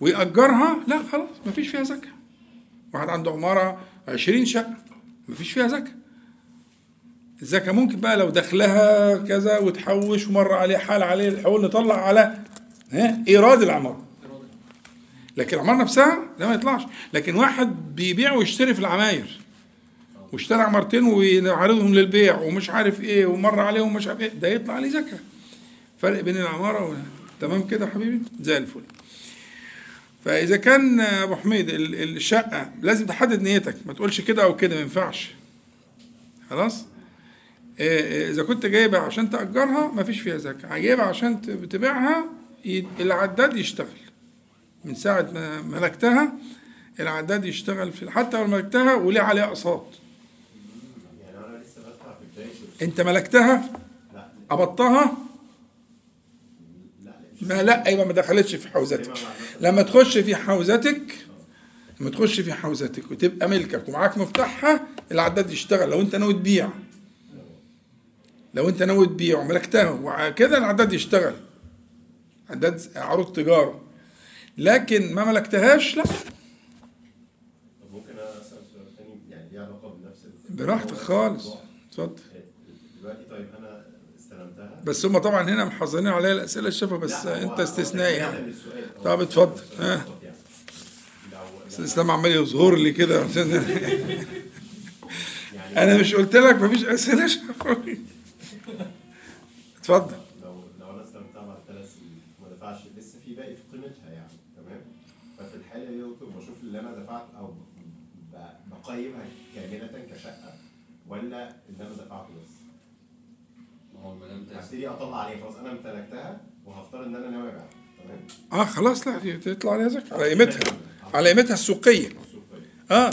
ويأجرها لا خلاص مفيش فيها زكاة. واحد عنده عمارة 20 شقة. مفيش فيها زكاة. الزكاة ممكن بقى لو دخلها كذا وتحوش ومر عليه حال عليه الحول نطلع على ها إيراد العمارة لكن العمارة نفسها لا ما يطلعش. لكن واحد بيبيع ويشتري في العماير واشترى عمارتين ويعرضهم للبيع ومش عارف إيه ومر عليهم مش عارف إيه ده يطلع عليه زكاة. فرق بين العمارة و... تمام كده حبيبي؟ زي الفل. فإذا كان أبو حميد ال- الشقة لازم تحدد نيتك ما تقولش كده أو كده ما ينفعش. خلاص؟ إيه إيه، إذا كنت جايبها عشان تأجرها ما فيش فيها زكاة. جايبها عشان تبيعها العداد يشتغل. من ساعة ما ملكتها العداد يشتغل في حتى لو ملكتها وليه عليها أقساط. يعني أنت ملكتها؟ قبضتها؟ ما لا يبقى ما دخلتش في حوزتك. لما تخش في حوزتك لما تخش في حوزتك وتبقى ملكك ومعاك مفتاحها العداد يشتغل. لو أنت ناوي تبيع لو أنت ناوي تبيع وملكتها وكده العداد يشتغل. عداد عروض تجارة. لكن ما ملكتهاش لا. ممكن أسأل سؤال يعني ليه علاقة بنفس براحتك خالص. اتفضل. دلوقتي طيب أنا بس هم طبعا هنا محضرين عليا الأسئلة الشفا بس أنت استثنائي يعني. طب اتفضل. ها. بس الاسلام عمال يظهر لي كده. عشان أنا مش قلت لك مفيش أسئلة شفوي اتفضل. لو لو أنا استلمتها بعد ثلاث سنين ما دفعش لسه في باقي في قيمتها يعني تمام؟ ففي الحاله دي بشوف اللي أنا دفعت أو بقيمها كاملة كشقة ولا اللي أنا دفعته بس؟ هو ما دام انت هبتدي أطلع عليه. خلاص أنا امتلكتها وهفترض إن أنا ناوي أبيعها. تمام؟ آه خلاص لا تطلع عليها زكاه على قيمتها. على قيمتها السوقية. آه.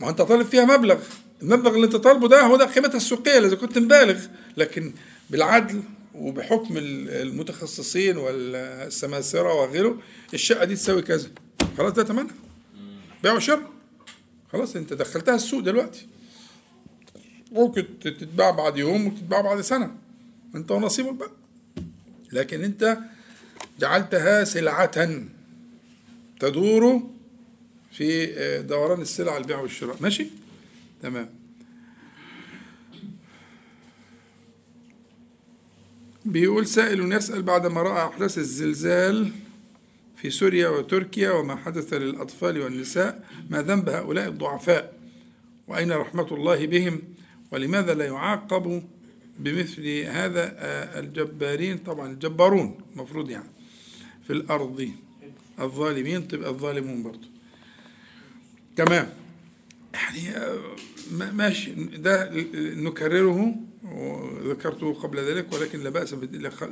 ما هو أنت طالب فيها مبلغ. المبلغ اللي أنت طالبه ده هو ده قيمتها السوقية. إذا كنت مبالغ. لكن بالعدل وبحكم ال- المتخصصين والسماسرة وغيره الشقة دي تساوي كذا. خلاص ده ثمنها بيع وشراء خلاص أنت دخلتها السوق دلوقتي. ممكن تتباع بعد يوم وتتباع بعد سنة. انت ونصيبك بقى. لكن انت جعلتها سلعة تدور في دوران السلع البيع والشراء. ماشي؟ تمام. بيقول سائل يسأل بعدما رأى أحداث الزلزال في سوريا وتركيا وما حدث للأطفال والنساء ما ذنب هؤلاء الضعفاء؟ وأين رحمة الله بهم؟ ولماذا لا يعاقب بمثل هذا الجبارين؟ طبعا الجبارون المفروض يعني في الأرض الظالمين تبقى الظالمون برضه تمام. يعني آه، ما- ماشي. ده نكرره وذكرته قبل ذلك ولكن لا بأس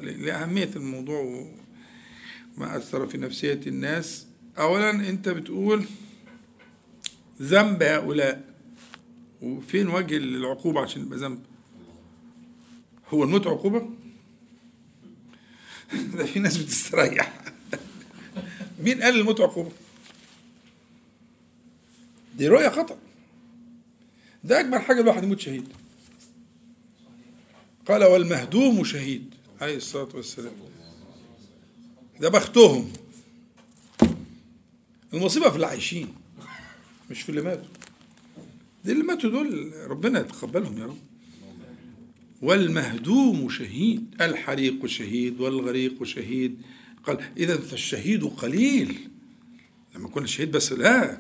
لأهمية الموضوع وما أثر في نفسية الناس. أولا أنت بتقول ذنب هؤلاء. وفين وجه العقوبة عشان يبقى ذنب؟ هو الموت عقوبة؟ ده في ناس بتستريح. مين قال الموت عقوبة؟ دي رؤية خطأ. ده أكبر حاجة الواحد يموت شهيد. قال والمهدوم شهيد عليه الصلاة والسلام. ده بختهم. المصيبة في اللي عايشين مش في اللي ماتوا. دي اللي ماتوا دول ربنا يتقبلهم يا رب. والمهدوم شهيد الحريق شهيد والغريق شهيد. قال إذا فالشهيد قليل. لما كنا شهيد بس لا.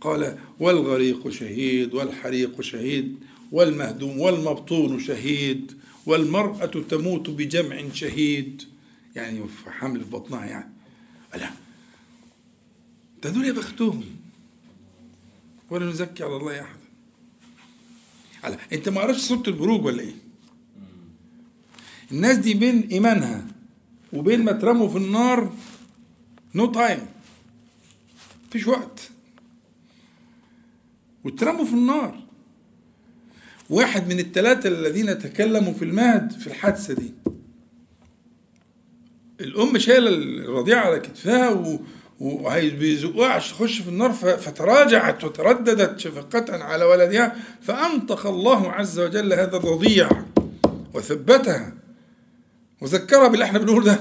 قال والغريق شهيد والحريق شهيد والمهدوم والمبطون شهيد والمرأة تموت بجمع شهيد. يعني في حمل في بطنها يعني. لا. ده دول يا بختهم. ولا نزكي على الله احدا على. انت ما قرأتش سورة البروج ولا إيه؟ الناس دي بين إيمانها وبين ما ترموا في النار no time مفيش وقت. واترموا في النار. واحد من الثلاثة الذين تكلموا في المهد في الحادثة دي. الأم شايلة الرضيعة على كتفها و... وبيزقوها عشان تخش في النار فتراجعت وترددت شفقة على ولدها فأنطق الله عز وجل هذا الرضيع وثبتها وذكرها باللي إحنا بنقول ده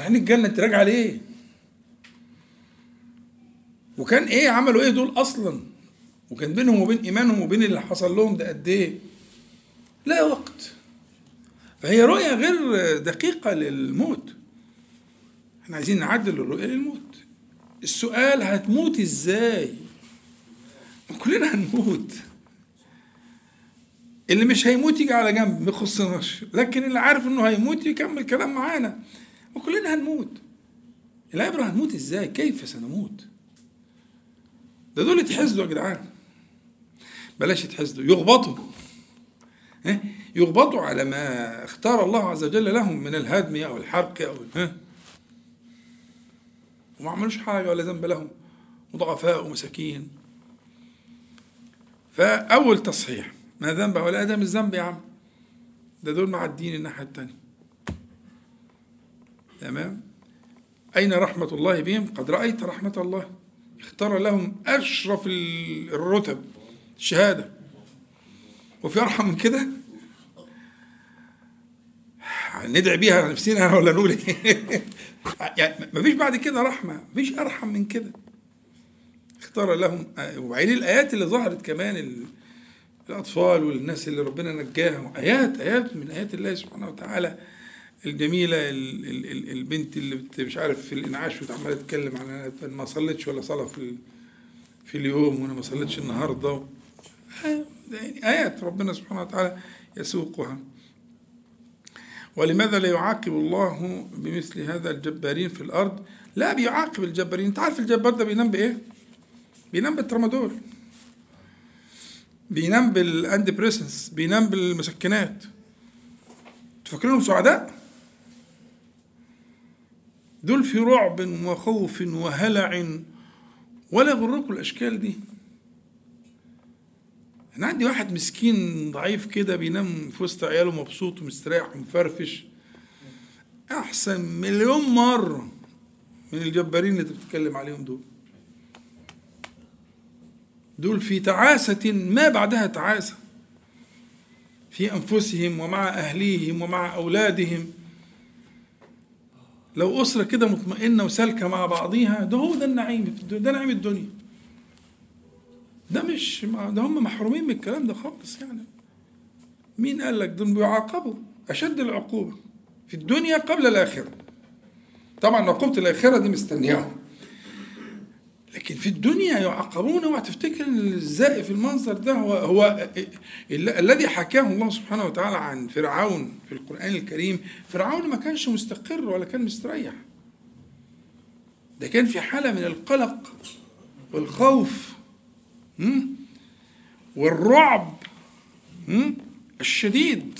عين الجنة أنت راجع ليه؟ وكان إيه عملوا إيه دول أصلا؟ وكان بينهم وبين إيمانهم وبين اللي حصل لهم ده قد إيه؟ لا وقت فهي رؤية غير دقيقة للموت إحنا عايزين نعدل الرؤية للموت. السؤال هتموت إزاي؟ كلنا هنموت. اللي مش هيموت يجي على جنب ما يخصناش. لكن اللي عارف إنه هيموت يكمل كلام معانا. وكلنا هنموت. العبرة هنموت إزاي؟ كيف سنموت؟ ده دول يتحسدوا يا جدعان. بلاش يتحسدوا يغبطوا؟ يغبطوا على ما اختار الله عز وجل لهم من الهدم أو الحرق أو ها؟ وما عملوش حاجة ولا ذنب لهم وضعفاء ومساكين. فأول تصحيح ما ذنب ولا أدم الذنب يا عم. ده دول معدين الناحية التانية. تمام؟ أين رحمة الله بهم؟ قد رأيت رحمة الله. اختار لهم أشرف ال- الرتب الشهادة. وفي أرحم من كده؟ ندعي بيها على نفسنا ولا نقول إيه؟ يعني مفيش بعد كده رحمة مفيش أرحم من كده. اختار لهم وبعدين الآيات اللي ظهرت كمان ال- الأطفال والناس اللي ربنا نجاهم آيات آيات من آيات الله سبحانه وتعالى الجميلة ال- ال- ال- البنت اللي مش عارف في الإنعاش وعمالة تتكلم أنا ما صليتش ولا صلاة في في اليوم وأنا ما صليتش النهاردة. آه، يعني آيات ربنا سبحانه وتعالى يسوقها. ولماذا لا يعاقب الله بمثل هذا الجبارين في الأرض؟ لا بيعاقب الجبارين. أنت عارف الجبار ده بينام بإيه؟ بينام بالترامادول بينام بال antidepressants بينام بالمسكنات. تفكرينهم سعداء؟ دول في رعب وخوف وهلع ولا يغركم الأشكال دي. أنا عندي واحد مسكين ضعيف كده بينام في وسط عياله مبسوط ومستريح ومفرفش. أحسن مليون مرة من الجبارين اللي أنت بتتكلم عليهم دول. دول في تعاسة ما بعدها تعاسة. في أنفسهم ومع أهليهم ومع أولادهم. لو أسرة كده مطمئنة وسالكة مع بعضيها ده هو ده النعيم ده نعيم الدنيا. ده مش ده هم محرومين من الكلام ده خالص يعني. مين قال لك؟ دول بيعاقبوا أشد العقوبة في الدنيا قبل الآخرة. طبعا عقوبة الآخرة دي مستنياهم لكن في الدنيا يعاقبون اوعى تفتكر إن الزائف المنظر ده هو هو ال- الذي حكاه الله سبحانه وتعالى عن فرعون في القرآن الكريم. فرعون ما كانش مستقر ولا كان مستريح. ده كان في حالة من القلق والخوف? والرعب? الشديد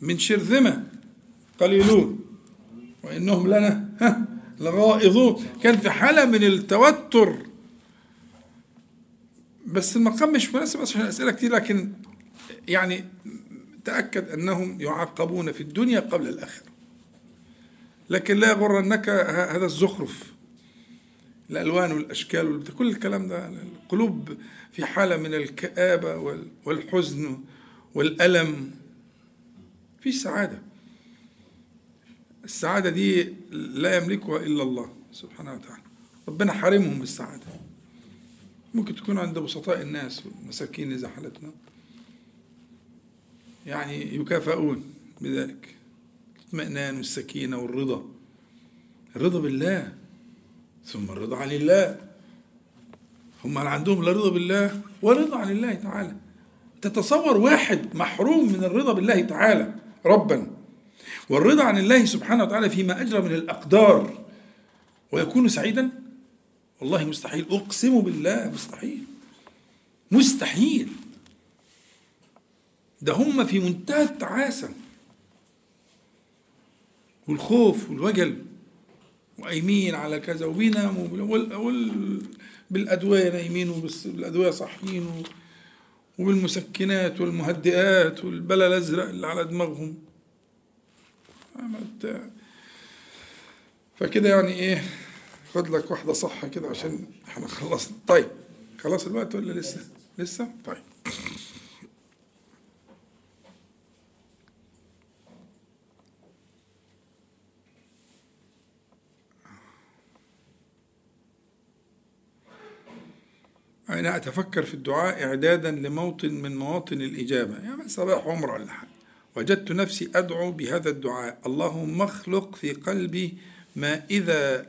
من شرذمة قليلون وإنهم لنا لغائظون. كان في حالة من التوتر. بس المقام مش مناسب عشان أسئلة كتير لكن يعني تأكد أنهم يعاقبون في الدنيا قبل الآخرة. لكن لا يغرنك هذا الزخرف. الألوان والأشكال والبتاع كل الكلام ده القلوب في حالة من الكآبة وال- والحزن والألم. في سعادة. السعادة دي لا يملكها إلا الله سبحانه وتعالى. ربنا حارمهم من السعادة. ممكن تكون عند بسطاء الناس والمساكين إذا حالتنا يعني يكافئون بذلك. الاطمئنان والسكينة والرضا. الرضا بالله. ثم الرضا عن الله. هم عندهم لا رضا بالله ولا رضا عن الله تعالى. تتصور واحد محروم من الرضا بالله تعالى ربا. والرضا عن الله سبحانه وتعالى فيما أجرى من الأقدار. ويكون سعيدا؟ والله مستحيل. أقسم بالله مستحيل. مستحيل. ده هم في منتهى التعاسة. والخوف والوجل. وقايمين على كذا وبيناموا. بالأدوية نايمين وبالأدوية صاحيين. وبالمسكنات والمهدئات والبلا الأزرق اللي على دماغهم فكده يعني إيه خد لك واحدة صح كده عشان إحنا خلصنا طيب خلاص الوقت ولا لسه لسه طيب أنا أتفكر في الدعاء إعدادا لموطن من مواطن الإجابة. يعني صباح عمر ولا حاجة. وجدت نفسي أدعو بهذا الدعاء. اللهم اخلق في قلبي ما إذا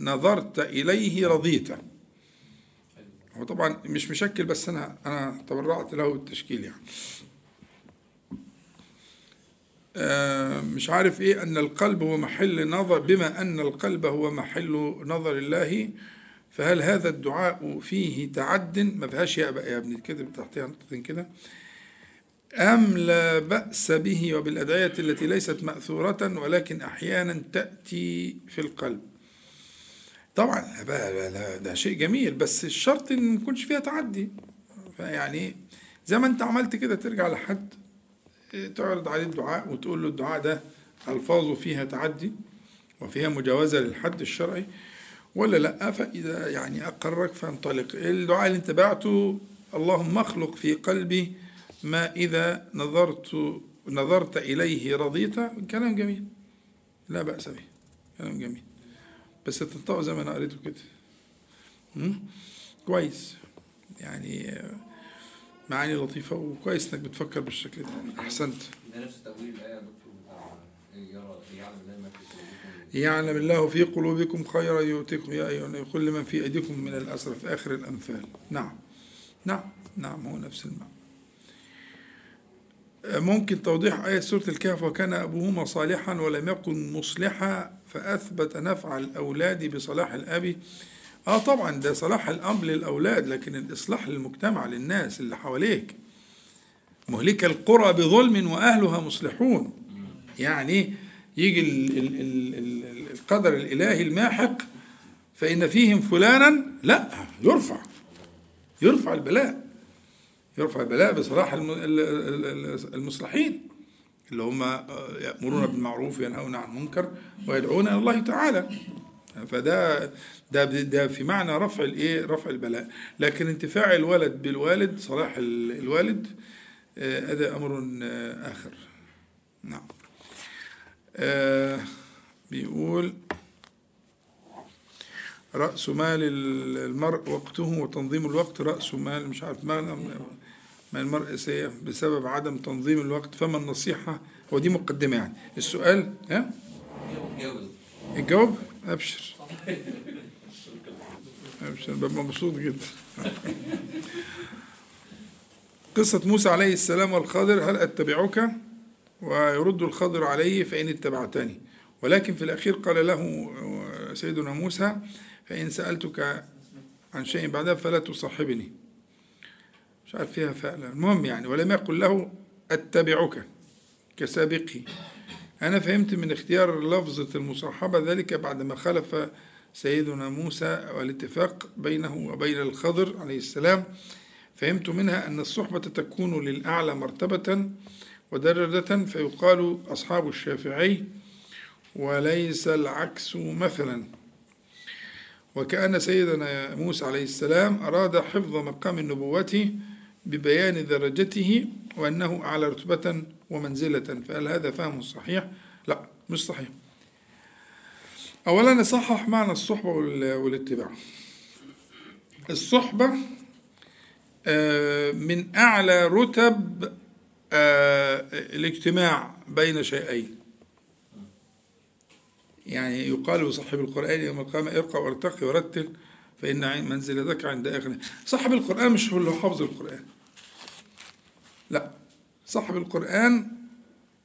نظرت إليه رضيت. هو طبعا مش مشكل بس أنا أنا تبرعت له التشكيل يعني. آه مش عارف إيه أن القلب هو محل نظر بما أن القلب هو محل نظر الله فهل هذا الدعاء فيه تعد؟ ما فيهاش يا بقى يا ابني كده تحتها نقطتين كده. أم لا بأس به وبالأدعية التي ليست مأثورة ولكن أحيانا تأتي في القلب. طبعا ده, شيء جميل بس الشرط إن ما يكونش فيها تعدي. يعني زي ما أنت عملت كده ترجع لحد تعرض عليه الدعاء وتقول له الدعاء ده ألفاظه فيها تعدي وفيها مجاوزة للحد الشرعي. ولا لا؟ فإذا يعني أقرك فانطلق. الدعاء اللي أنت بعته اللهم اخلق في قلبي ما إذا نظرت نظرت إليه رضيت. كلام جميل. لا بأس به. كلام جميل. بس تنطق زي ما أنا قريته كده؟ كويس. يعني معاني لطيفة وكويس إنك بتفكر بالشكل ده. أحسنت. ده نفس تأويل الآية يا دكتور يرى يعلم ما في يعلم الله في قلوبكم خيرا يؤتكم يا أيها الناس كل من في أيديكم من الأسرى في آخر الأنفال. نعم. نعم. نعم. هو نفس المعنى. ممكن توضيح آية سورة الكهف. وكان أبوهما صالحا ولم يكن مصلحا فأثبت نفع الأولاد بصلاح الأب. آه طبعا ده صلاح الأب للأولاد لكن الإصلاح للمجتمع للناس اللي حواليك. مهلك القرى بظلم وأهلها مصلحون. يعني يجي ال ال ال ال القدر الإلهي الماحق فإن فيهم فلانا لا يرفع يرفع البلاء يرفع البلاء بصلاح الم- ال- ال- ال- المصلحين اللي هم يأمرون بالمعروف وينهون عن المنكر ويدعون إلى الله تعالى. فده ده ده في معنى رفع الإيه؟ رفع البلاء. لكن انتفاع الولد بالوالد صلاح ال- الوالد آه، هذا أمر آه، آخر. نعم. آه، بيقول رأس مال المرء وقته وتنظيم الوقت. رأس مال مش عارف مال ما المرء سيء بسبب عدم تنظيم الوقت. فما النصيحة هو دي مقدمة يعني. السؤال ها؟ الجواب أبشر. أبشر ببقى مبسوط جدا. قصة موسى عليه السلام والخضر هل أتبعك؟ ويرد الخضر عليه فإن اتبعتني. ولكن في الأخير قال له سيدنا موسى فإن سألتك عن شيء بعدها فلا تصاحبني. مش عارف فيها فعلا. المهم يعني ولم يقل له أتبعك كسابقي. أنا فهمت من اختيار لفظة المصاحبة ذلك بعدما خلف سيدنا موسى والاتفاق بينه وبين الخضر عليه السلام. فهمت منها أن الصحبة تكون للأعلى مرتبة ودرجة فيقال أصحاب الشافعي وليس العكس مثلا. وكأن سيدنا موسى عليه السلام أراد حفظ مقام النبوة ببيان درجته وأنه أعلى رتبة ومنزلة. فهل هذا فهم صحيح؟ لا مش صحيح. أولا نصحح معنى الصحبة وال- والاتباع. الصحبة آه، من أعلى رتب آه، الاجتماع بين شيئين. يعني يقال لصاحب القرآن يوم القيامة ارقى وارتقي ورتل فإن منزلتك عند آخر. صاحب القرآن مش هو اللي حافظ القرآن. لا صاحب القرآن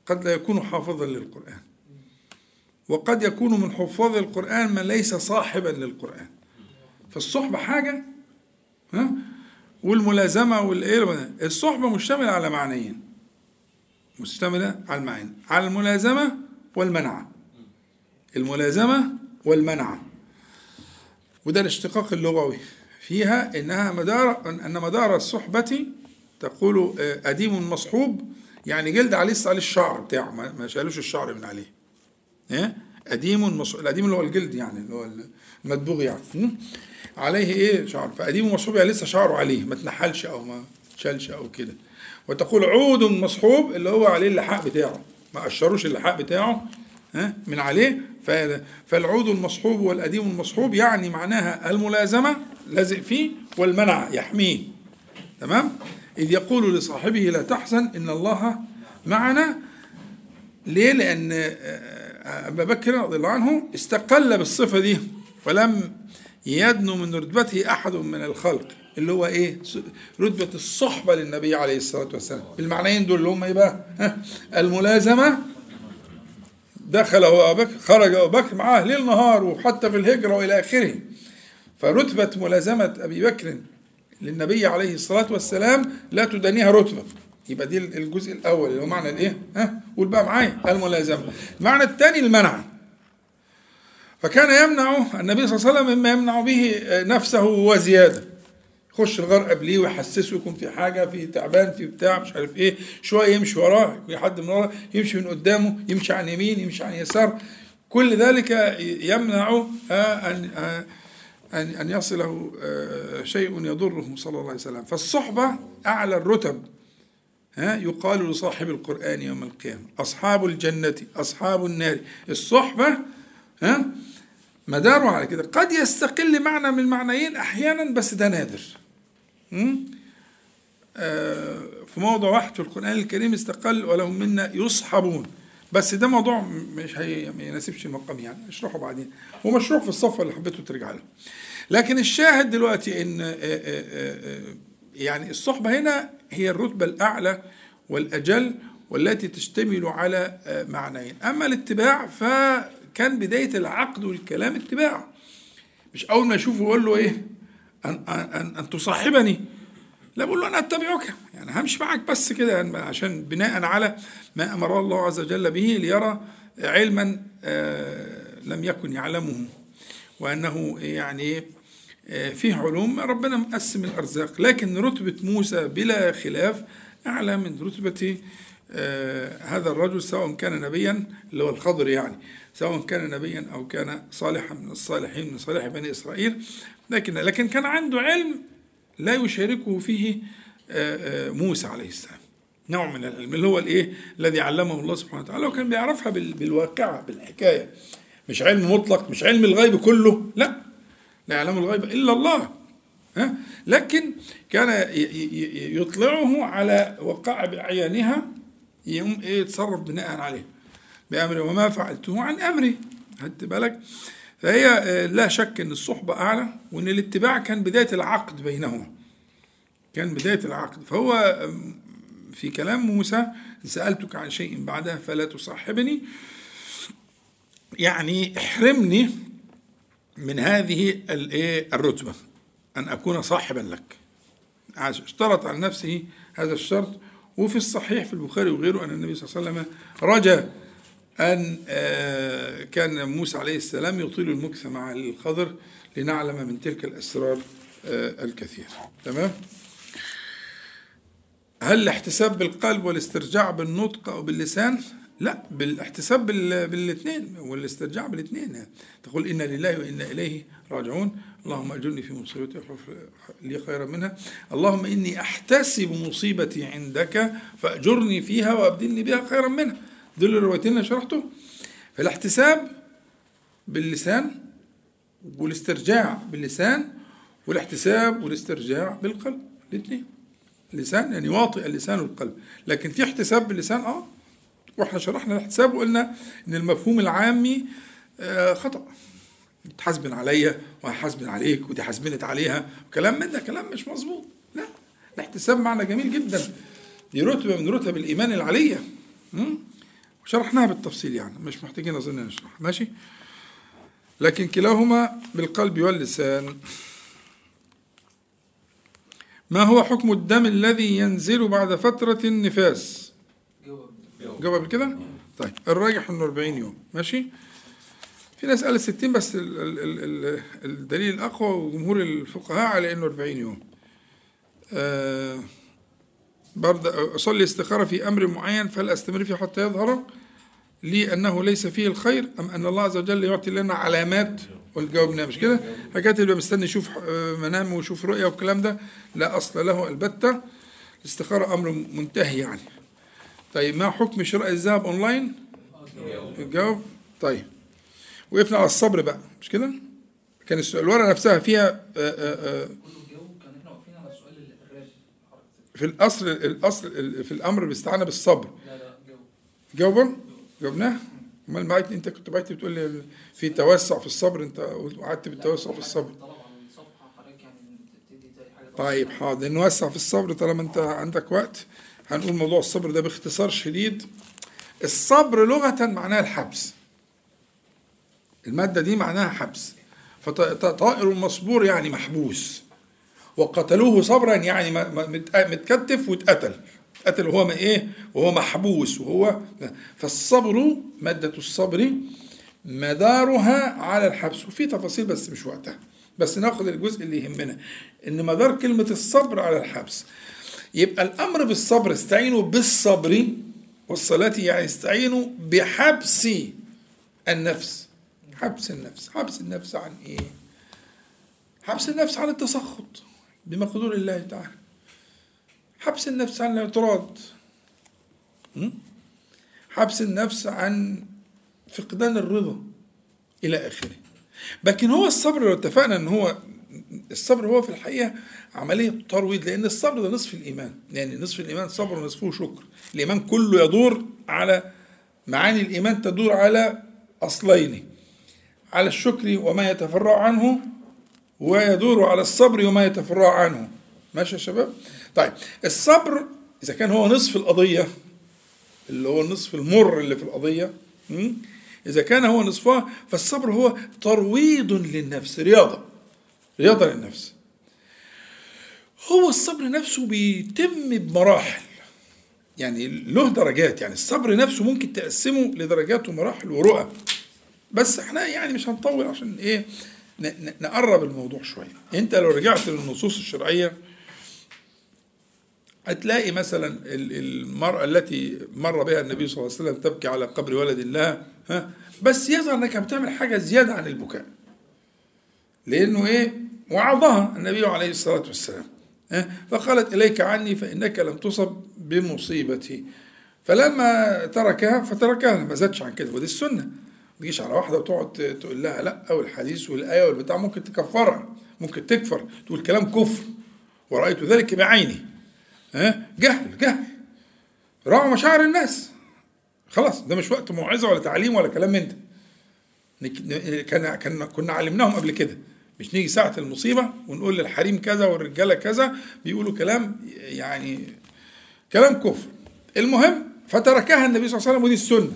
قد لا يكون حافظا للقرآن. وقد يكون من حفاظ القرآن من ليس صاحبا للقرآن. فالصحبة حاجة ها؟ والملازمة والإيه الصحبة مشتملة على معنيين. مشتملة على المعنيين على الملازمة والمنعة. الملازمة والمنعة. وده الاشتقاق اللغوي. فيها إنها مدار أن مدار الصحبة تقول آه، قديم مصحوب يعني جلد عليه عليه الشعر بتاعه. ما شالوش الشعر من عليه. إيه قديم مصحوب القديم اللي هو الجلد يعني اللي هو المدبوغ يعني? عليه إيه؟ شعر. فقديم مصحوب يعني لسه شعره عليه. ما اتنحلش أو ما شالش أو كده. وتقول عود مصحوب اللي هو عليه اللحاء بتاعه. ما قشروش اللحاء بتاعه ها من عليه. فالعود المصحوب والقديم المصحوب يعني معناها الملازمة لازق فيه والمنع يحميه. تمام؟ إذ يقول لصاحبه لا تحزن إن الله معنا. ليه؟ لأن آه، أبا بكر رضي الله عنه استقل بالصفة دي ولم يدنو من رتبته أحد من الخلق. اللي هو س- رتبة الصحبة للنبي عليه الصلاة والسلام. بالمعنيين دول اللي هم إيه بقى؟ ها؟ الملازمة. دخل هو أبو بكر خرج أبو بكر معاه ليل نهار وحتى في الهجرة وإلى آخره. فرتبة ملازمة أبي بكر للنبي عليه الصلاة والسلام لا تدانيها رتبة. يبقى دي الجزء الأول اللي هو معنى الإيه؟ ها؟ قول بقى معايا. الملازمة. المعنى الثاني المنع. فكان يمنع النبي صلى الله عليه وسلم مما يمنع به نفسه وزيادة. يخش الغار قبليه ويحسسه يكون في حاجة في تعبان في بتاع مش عارف إيه. شوية يمشي وراه حد من وراه يمشي من قدامه يمشي عن يمين يمشي عن يسار. كل ذلك يمنع آه، أن آه، أن أن يصله آه، شيء يضره صلى الله عليه وسلم. فالصحبة أعلى الرتب ها يقال لصاحب القرآن يوم القيامة. أصحاب الجنة أصحاب النار. الصحبة ها مداره على كده. قد يستقل معنى من المعنيين أحيانا بس ده نادر. في موضع واحد في القرآن الكريم استقل ولهم منا يصحبون. بس ده موضوع مش هي ما يناسبش المقام يعني. اشرحه بعدين. هو مشروع في الصفة اللي حبيته ترجع له. لكن الشاهد دلوقتي إن آه، آه، آه، آه، يعني الصحبة هنا هي الرتبة الأعلى والأجل والتي تشتمل على آه، معنيين. أما الاتباع فكان بداية العقد والكلام اتباع. مش أول ما يشوفه يقول له إيه؟ أن, أن, أن تصاحبني. لا بقول له أنا أتبعك. يعني همشي معك بس كده يعني عشان بناء على ما أمر الله عز وجل به ليرى علما آه، لم يكن يعلمه. وأنه يعني آه، فيه علوم ربنا مقسم الأرزاق. لكن رتبة موسى بلا خلاف أعلى من رتبة آه، هذا الرجل سواء كان نبيا اللي هو الخضر يعني. سواء كان نبيا أو كان صالحا من الصالحين من صالح بني إسرائيل. لكن لكن كان عنده علم لا يشاركه فيه آه، آه، موسى عليه السلام. نوع من العلم اللي هو الإيه؟ الذي علمه الله سبحانه وتعالى. وكان بيعرفها بال- بالواقعة بالحكاية. مش علم مطلق مش علم الغيب كله. لا لا يعلم الغيب إلا الله. ها؟ لكن كان يطلعه على وقائع باعيانها يقوم إيه؟ يتصرف بناء عليه. بأمره وما فعلته عن امري خدت بالك؟ فهي آه، لا شك إن الصحبة أعلى وإن الاتباع كان بداية العقد بينهما. كان بداية العقد. فهو في كلام موسى إن سألتك عن شيء بعدها فلا تصاحبني. يعني احرمني من هذه الإيه الرتبة أن أكون صاحبا لك. اشترط على نفسه هذا الشرط. وفي الصحيح في البخاري وغيره أن النبي صلى الله عليه وسلم رجا أن آه، كان موسى عليه السلام يطيل المكث مع الخضر لنعلم من تلك الأسرار آه، الكثير. تمام؟ هل الاحتساب بالقلب والاسترجاع بالنطق أو باللسان؟ لا بالاحتساب بال- بالاثنين والاسترجاع بالاثنين. تقول إنا لله وإنا إليه راجعون. اللهم أجرني في مصيبتي لي خيرا منها. اللهم إني أحتسب مصيبتي عندك فأجرني فيها وأبدلني بها خيرا منها. دول الروايتين اللي شرحته فالاحتساب باللسان والاسترجاع باللسان والاحتساب والاسترجاع بالقلب الاثنين. اللسان يعني واطئ اللسان والقلب. لكن في احتساب باللسان آه وإحنا شرحنا الاحتساب وقلنا إن المفهوم العامي آه خطأ. تحاسبن عليا وهحاسبن عليك ودي حاسبنت عليها وكلام من ده كلام مش مظبوط. لا الاحتساب معنى جميل جدا. دي رتبة من رتب الإيمان العالية مم؟ وشرحناها بالتفصيل يعني مش محتاجين أظن نشرح. ماشي؟ لكن كلاهما بالقلب واللسان. ما هو حكم الدم الذي ينزل بعد فترة النفاس؟ جاوب قبل كده؟ طيب الراجح إنه 40 يوم. ماشي؟ في ناس قالت 60 بس ال ال ال ال الدليل الأقوى وجمهور الفقهاء على إنه 40 يوم. آه برضه أصلي استخارة في أمر معين فهل أستمر فيه حتى يظهر؟ لي انه ليس فيه الخير أم أن الله عز وجل يعطي لنا علامات؟ والجواب لا مش كده؟ حكاية اللي مستني يشوف آه، منام ويشوف رؤية والكلام ده لا أصل له البتة الاستخارة أمر منتهي يعني. طيب ما حكم شراء الذهب أونلاين؟ الجواب طيب وقفنا على الصبر بقى مش كده؟ كان السؤال الورقة نفسها فيها آه، آه، آه، كله جو كان إحنا واقفين على السؤال اللي الراجل في الأصل الأصل في الأمر باستعانه بالصبر. لا لا جو جاوبا جاوبناه؟ أمال معاك أنت كنت بعت بتقول لي في توسع في الصبر أنت قعدت بالتوسع في الصبر. يعني طيب حاضر. نوسع في الصبر طالما أنت عندك وقت. هنقول موضوع الصبر ده باختصار شديد. الصبر لغة معناها الحبس. المادة دي معناها حبس. فطائر مصبور يعني محبوس. وقتلوه صبرا يعني متكتف واتقتل. اتقتل وهو ما إيه؟ وهو محبوس وهو فالصبر مادة الصبر مدارها على الحبس. وفي تفاصيل بس مش وقتها. بس ناخد الجزء اللي يهمنا إن مدار كلمة الصبر على الحبس. يبقى الأمر بالصبر استعينوا بالصبر والصلاة يعني استعينوا بحبس النفس. حبس النفس. حبس النفس عن إيه؟ حبس النفس عن التسخط. بمقدور الله تعالى. حبس النفس عن الاعتراض? حبس النفس عن فقدان الرضا إلى آخره. لكن هو الصبر لو اتفقنا إن هو الصبر هو في الحقيقة عملية ترويض لأن الصبر ده نصف الإيمان. يعني نصف الإيمان صبر ونصفه شكر. الإيمان كله يدور على معاني الإيمان تدور على أصلين على الشكر وما يتفرع عنه ويدور على الصبر وما يتفرع عنه. ماشي يا شباب؟ طيب الصبر إذا كان هو نصف القضية اللي هو النصف المر اللي في القضية? إذا كان هو نصفها فالصبر هو ترويض للنفس رياضة رياضة للنفس. هو الصبر نفسه بيتم بمراحل. يعني له درجات يعني الصبر نفسه ممكن تقسمه لدرجات ومراحل ورؤى. بس إحنا يعني مش هنطول عشان إيه؟ نقرب الموضوع شوية. انت لو رجعت للنصوص الشرعية هتلاقي مثلا ال- المرأة التي مر بها النبي صلى الله عليه وسلم تبكي على قبر ولد لها ها بس يظهر إنك بتعمل حاجة زيادة عن البكاء. لأنه إيه؟ وعظها النبي عليه الصلاة والسلام ها؟ فقالت إليك عني فإنك لم تصب بمصيبتي. فلما تركها فتركها ما زادش عن كده. ودي السنة. تجيش على واحدة وتقعد تقول لها لأ والحديث والآية والبتاع ممكن تكفرها ممكن تكفر تقول كلام كفر ورأيت ذلك بعيني. ها؟ جهل جهل. راعوا مشاعر الناس. خلاص ده مش وقت موعظة ولا تعليم ولا كلام من ده. كان كان كنا علمناهم قبل كده. مش نيجي ساعة المصيبة ونقول للحريم كذا والرجالة كذا بيقولوا كلام يعني كلام كفر. المهم فتركها النبي صلى الله عليه وسلم ودي السنة.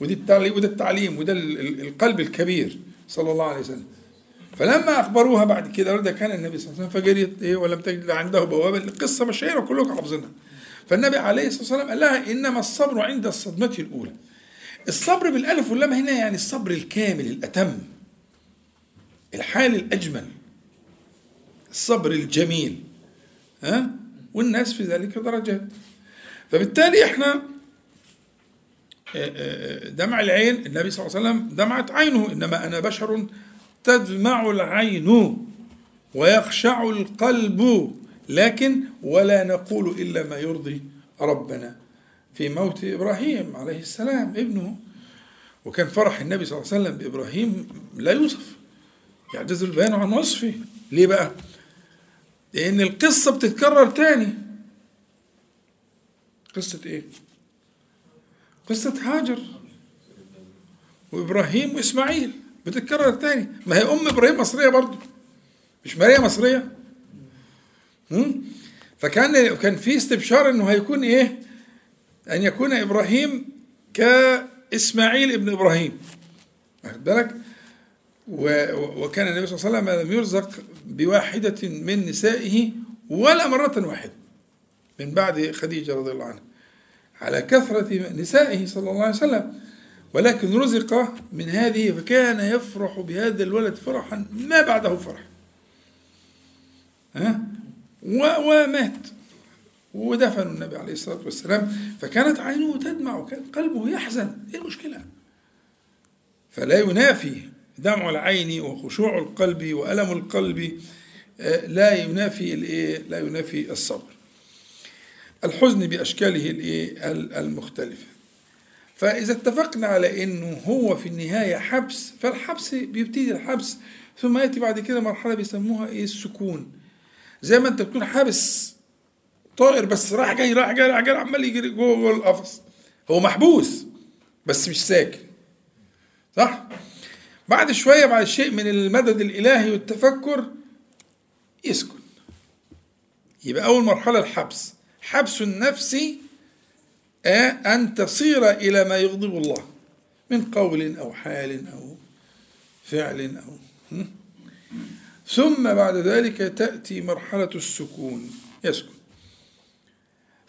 ودي وده التعليم وده ال- ال- القلب الكبير صلى الله عليه وسلم. فلما أخبروها بعد كده ده كان النبي صلى الله عليه وسلم فجريت إيه ولم تجد عنده بوابة القصة مشهوره كلكم حافظينها فالنبي عليه الصلاة والسلام قال لها إنما الصبر عند الصدمة الأولى. الصبر بالألف واللام هنا يعني الصبر الكامل الأتم. الحال الأجمل. الصبر الجميل. ها؟ والناس في ذلك درجات. فبالتالي إحنا دمع العين النبي صلى الله عليه وسلم دمعت عينه إنما أنا بشر تدمع العين ويخشع القلب لكن ولا نقول إلا ما يرضي ربنا في موت إبراهيم عليه السلام ابنه وكان فرح النبي صلى الله عليه وسلم بإبراهيم لا يوصف يعجز البيان عن وصفه ليه بقى؟ لأن القصة بتتكرر تاني قصة إيه؟ قصة هاجر وإبراهيم وإسماعيل بتتكرر تاني ما هي أم إبراهيم مصرية برضو مش ماريا مصرية؟ فكان كان في استبشار إنه هيكون إيه؟ أن يكون إبراهيم كإسماعيل ابن إبراهيم واخد بالك؟ وكان النبي صلى الله عليه وسلم لم يرزق بواحدة من نسائه ولا مرة واحدة من بعد خديجة رضي الله عنها على كثرة نسائه صلى الله عليه وسلم. ولكن رزق من هذه فكان يفرح بهذا الولد فرحا ما بعده فرح. ها؟ ومات. ودفنوا النبي عليه الصلاة والسلام. فكانت عينه تدمع وكان قلبه يحزن. إيه المشكلة؟ فلا ينافي دمع العين وخشوع القلب وألم القلب. آه، لا ينافي لا ينافي الصبر. الحزن بأشكاله؟ المختلفة. فإذا اتفقنا على أنه هو في النهاية حبس فالحبس بيبتدي الحبس ثم يأتي بعد كده مرحلة بيسموها إيه؟ السكون. زي ما أنت بتكون حابس طائر بس راح جاي راح جاي راح جاي عمال يجري جوه جوه القفص. هو محبوس بس مش ساكن. صح؟ بعد شوية بعد شيء من المدد الإلهي والتفكر يسكن. يبقى أول مرحلة الحبس. حبس النفس آه، أن تصير إلى ما يغضب الله من قول أو حال أو فعل أو؟ ثم بعد ذلك تأتي مرحلة السكون يسكن.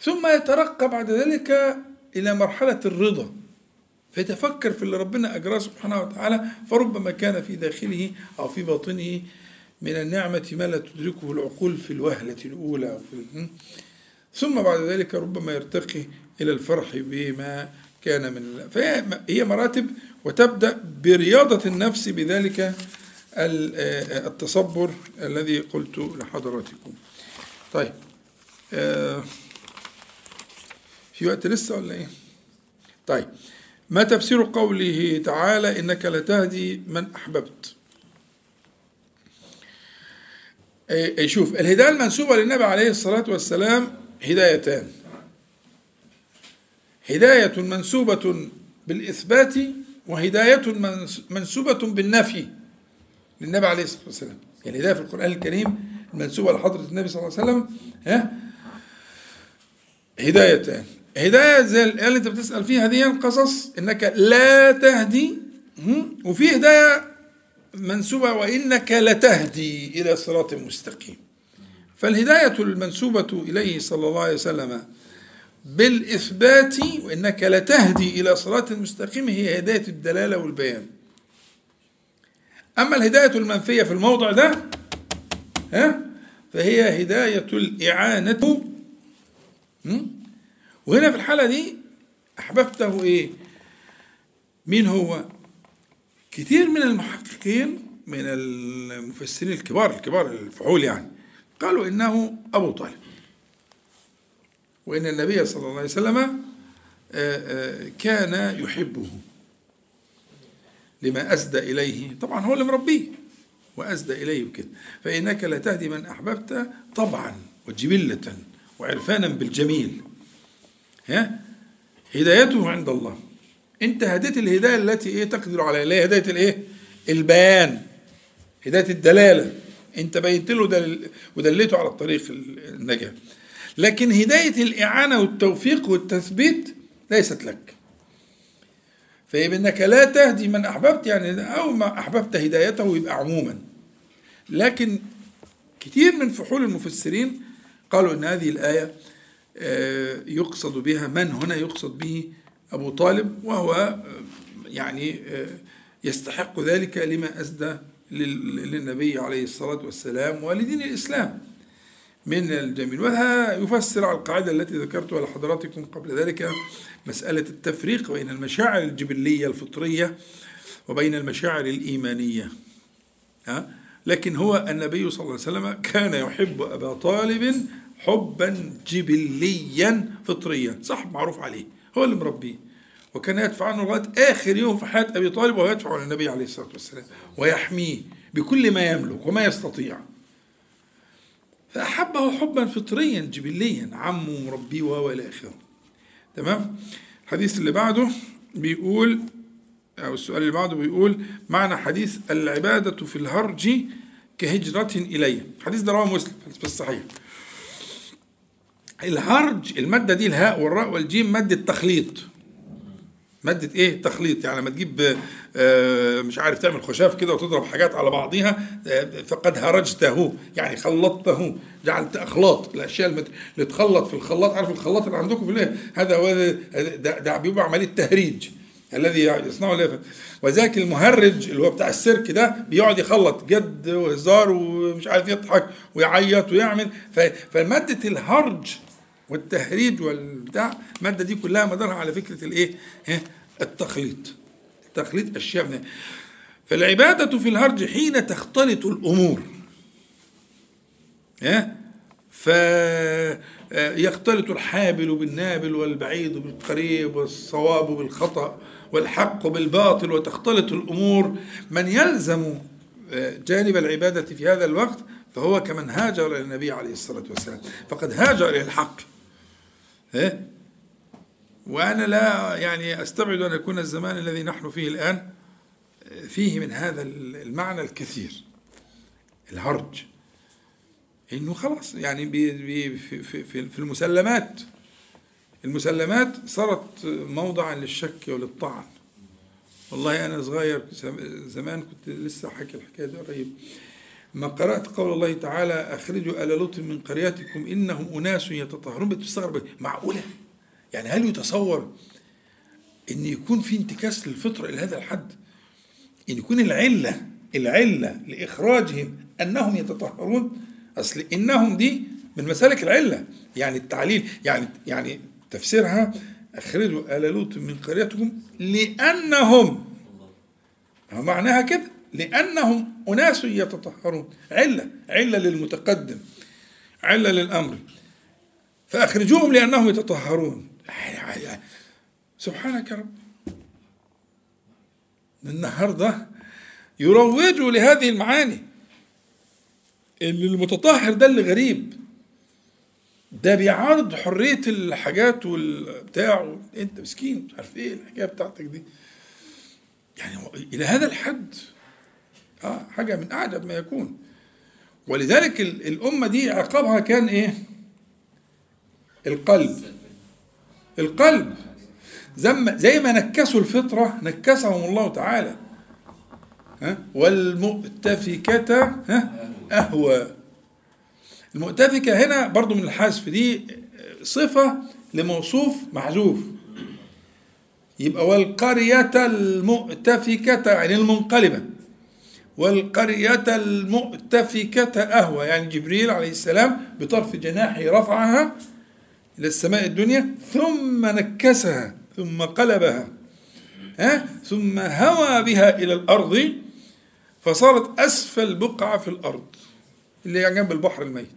ثم يترقى بعد ذلك إلى مرحلة الرضا. فيتفكر في اللي ربنا أجراه سبحانه وتعالى فربما كان في داخله أو في باطنه من النعمة ما لا تدركه العقول في الوهلة الأولى أو في ثم بعد ذلك ربما يرتقي إلى الفرح بما كان من فهي هي مراتب وتبدأ برياضة النفس بذلك آه، التصبر الذي قلت لحضراتكم. طيب آه، في وقت لسه ولا إيه؟ طيب ما تفسير قوله تعالى إنك لتهدي من أحببت؟ شوف الهداية المنسوبة للنبي عليه الصلاة والسلام هدايتان. هداية منسوبة بالإثبات وهداية منس- منسوبة بالنفي للنبي عليه الصلاة والسلام. يعني الهدايه في القرآن الكريم المنسوبه لحضرة النبي صلى الله عليه وسلم ها؟ هدايتان. هداية زي اللي أنت بتسأل فيها دي قصص إنك لا تهدي؟ وفي هداية منسوبة وإنك لتهدي إلى صراط مستقيم. فالهداية المنسوبة إليه صلى الله عليه وسلم بالإثبات وإنك لتهدي إلى صراط مستقيم هي هداية الدلالة والبيان أما الهداية المنفية في الموضع ده ها فهي هداية الإعانة? وهنا في الحالة دي أحببته إيه؟ مين هو؟ كتير من المحققين من المفسرين الكبار الكبار الفحول يعني قالوا إنه أبو طالب. وإن النبي صلى الله عليه وسلم آه، آه، كان يحبه. لما أسدى إليه طبعا هو اللي مربيه. وأسدى إليه وكده. فإنك لا تهدي من أحببت طبعا وجبلة وعرفانا بالجميل. ها؟ هدايته عند الله. أنت هديت الهداية التي إيه تقدر عليها؟ اللي هي هداية الإيه؟ البيان. هداية الدلالة. انت بينت له دل ودليته على الطريق النجاة. لكن هداية الإعانة والتوفيق والتثبيت ليست لك. فيبقى إنك لا تهدي من أحببت يعني أو ما أحببت هدايته يبقى عموما. لكن كتير من فحول المفسرين قالوا إن هذه الآية آه، يقصد بها من هنا يقصد به أبو طالب وهو آه، يعني آه، يستحق ذلك لما اسدى للنبي عليه الصلاة والسلام ولدين الإسلام. من الجميل. وهذا يفسر على القاعدة التي ذكرتها لحضراتكم قبل ذلك مسألة التفريق بين المشاعر الجبلية الفطرية وبين المشاعر الإيمانية. ها؟ لكن هو النبي صلى الله عليه وسلم كان يحب أبا طالب حبا جبليا فطريا. صح معروف عليه. هو اللي مربيه. وكان يدفع عنه لغاية آخر يوم في حياة أبي طالب وهو يدفع عن النبي عليه الصلاة والسلام ويحميه بكل ما يملك وما يستطيع. فأحبه حبا فطريا جبليا عمه مربيه وهو إلى آخره. تمام؟ الحديث اللي بعده بيقول أو السؤال اللي بعده بيقول معنى حديث العبادة في الهرج كهجرة إلي. الحديث ده رواه مسلم في الصحيح. الهرج المادة دي الهاء والراء والجيم مادة تخليط. مادة إيه؟ تخليط. يعني لما تجيب آه، مش عارف تعمل خشاف كده وتضرب حاجات على بعضيها آه، فقد هرجته. يعني خلطته جعلت أخلاط. الأشياء اللي تخلط في الخلاط عارف الخلاط اللي عندكم في الليل هذا هو ده, ده بيبقى عملية تهريج. الذي يصنعه وذاك المهرج اللي هو بتاع السيرك ده بيقعد يخلط جد وهزار ومش عارف يضحك ويعيط ويعمل. ف- فمادة الهرج والتهريج والبتاع المادة دي كلها مدارها على فكرة الايه؟ التخليط. تخليط أشياء من فالعبادة في الهرج حين تختلط الأمور. ها فيختلط الحابل بالنابل والبعيد بالقريب والصواب بالخطأ والحق بالباطل وتختلط الأمور. من يلزم آه، جانب العبادة في هذا الوقت فهو كمن هاجر إلى النبي عليه الصلاة والسلام. فقد هاجر إلى الحق. ها؟ وأنا لا يعني أستبعد أن يكون الزمان الذي نحن فيه الآن فيه من هذا المعنى الكثير الهرج. إنه خلاص يعني بي بي في, في, في المسلمات المسلمات صارت موضعا للشك وللطعن. والله أنا صغير زم- زمان كنت لسه حكي الحكاية دي قريب. ما قرأت قول الله تعالى أخرجوا آل لوط من قريتكم إنهم أناس يتطهرون بتستغرب معقولة؟ يعني هل يتصور إن يكون في انتكاس للفطرة إلى هذا الحد؟ إن يكون العلة العلة لإخراجهم أنهم يتطهرون؟ أصل إنهم دي من مسالك العلة. يعني التعليل يعني يعني تفسيرها أخرجوا آل لوط من قريتكم لأنهم هو معناها كده؟ لأنهم أناس يتطهرون. علة علة للمتقدم علة للأمر. فأخرجوهم لأنهم يتطهرون. سبحانك يا رب. النهارده يروجوا لهذه المعاني. ان المتطهر ده اللي غريب. ده بيعارض حرية الحاجات والبتاع انت مسكين مش عارف إيه الحكاية بتاعتك دي. يعني إلى هذا الحد آه حاجة من أعجب ما يكون. ولذلك ال- الأمة دي عقابها كان إيه؟ القلب. القلب. زي ما نكسوا الفطرة نكسهم الله تعالى. ها؟ والمؤتفكة ها؟ أهوى. المؤتفكة هنا برضو من الحذف. دي صفة لموصوف محذوف. يبقى والقرية المؤتفكة يعني المنقلبة. والقرية المؤتفكة أهوى. يعني جبريل عليه السلام بطرف جناحه رفعها إلى السماء الدنيا ثم نكسها ثم قلبها ها؟ ثم هوى بها إلى الأرض فصارت أسفل بقعة في الأرض اللي هي جنب البحر الميت.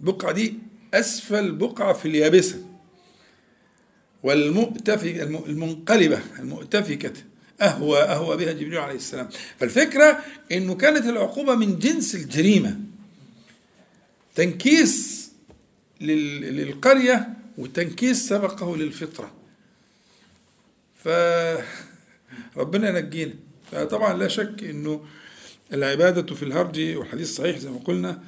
البقعة دي أسفل بقعة في اليابسة والمؤتفكة الم- المنقلبة المؤتفكة. أهوى أهوى بها جبريل عليه السلام. فالفكرة إنه كانت العقوبة من جنس الجريمة. تنكيس لل- للقرية وتنكيس سبقه للفطرة. فربنا ينجينا. فطبعا لا شك إنه العبادة في الهرج والحديث صحيح زي ما قلنا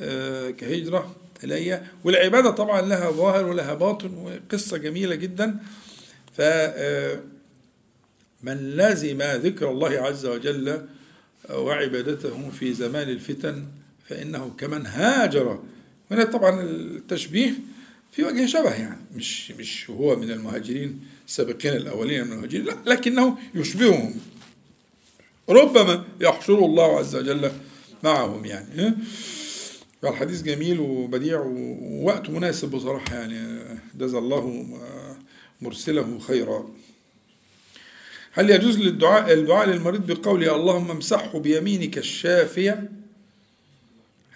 آه، كهجرة إلي. والعبادة طبعا لها ظاهر ولها باطن وقصة جميلة جدا. ف آه، من لزم ذكر الله عز وجل وعبادته في زمان الفتن فإنه كمن هاجر. هنا طبعا التشبيه في وجه شبه يعني مش مش هو من المهاجرين السابقين الأولين من المهاجرين لا لكنه يشبههم. ربما يحشر الله عز وجل معهم يعني ها؟ فالحديث جميل وبديع ووقت مناسب بصراحة يعني جزا الله مرسله خيرا. هل يجوز للدعاء الدعاء للمريض بقوله اللهم امسحه بيمينك الشافية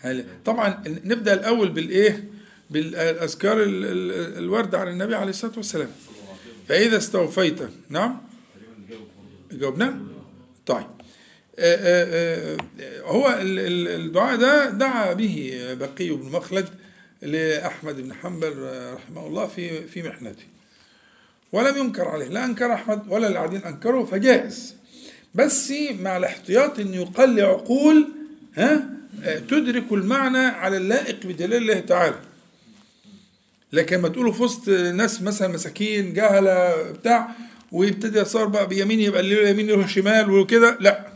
هل طبعا نبدأ الأول بالإيه؟ بالأذكار ال- ال- الواردة عن النبي عليه الصلاة والسلام. فإذا استوفيت نعم؟ جاوبنا. طيب. آه، آه، آه، هو ال- ال- الدعاء ده دعا به بقي بن مخلد لأحمد بن حنبل رحمه الله في في محنته. ولم ينكر عليه لا أنكر أحمد ولا العادين أنكروا فجائز. بس مع الاحتياط أن يقل عقول ها تدرك المعنى على اللائق بجلال الله تعالى. لكن ما تقولوا في وسط ناس مثلا مساكين جهلة بتاع ويبتدي يصار بقى بيمين يبقى اللي له يمين له شمال وكده لا.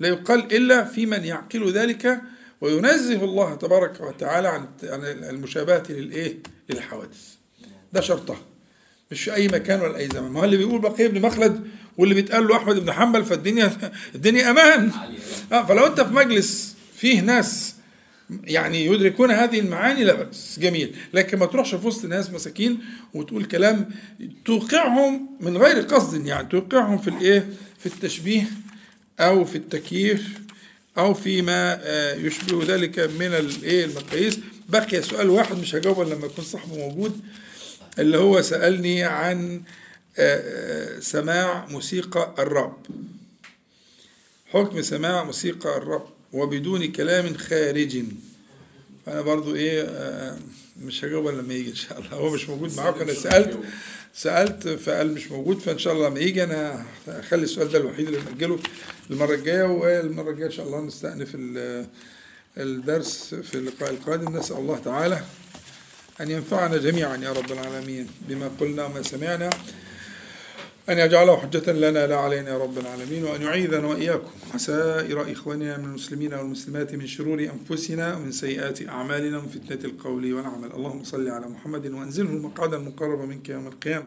لا يقال إلا في من يعقل ذلك وينزه الله تبارك وتعالى عن المشابهة للإيه؟ للحوادث. ده شرطها. مش في أي مكان ولا أي زمان ما هو اللي بيقول بقية بن مخلد واللي بيتقال له أحمد بن حنبل فالدنيا الدنيا أمان. آه فلو أنت في مجلس فيه ناس يعني يدركون هذه المعاني لا بأس. جميل. لكن ما تروحش في وسط ناس مساكين وتقول كلام توقعهم من غير قصد يعني توقعهم في الإيه؟ في التشبيه أو في التكييف أو فيما آه، يشبه ذلك من الإيه؟ المقاييس. بقي سؤال واحد مش هجاوبه لما يكون صاحبه موجود. اللي هو سألني عن آه، آه، سماع موسيقى الراب. حكم سماع موسيقى الرب وبدون كلام خارج. فأنا برضو إيه آه، مش هجاوب لما يجي إن شاء الله. هو مش موجود معاكم أنا سألت سألت فقال مش موجود فإن شاء الله لما يجي أنا هخلي السؤال ده الوحيد اللي ناجله المره الجاية والمرة الجاية إن شاء الله نستأنف ال- الدرس في اللقاء القادم. نسأل الله تعالى أن ينفعنا جميعا يا رب العالمين بما قلنا وما سمعنا. أن يجعله حجة لنا لا علينا يا رب العالمين وأن يعيذنا وإياكم وسائر إخواننا من المسلمين والمسلمات من شرور أنفسنا ومن سيئات أعمالنا ومن فتنة القول والعمل. اللهم صل على محمد وأنزله المقعد المقرب منك يوم القيامة.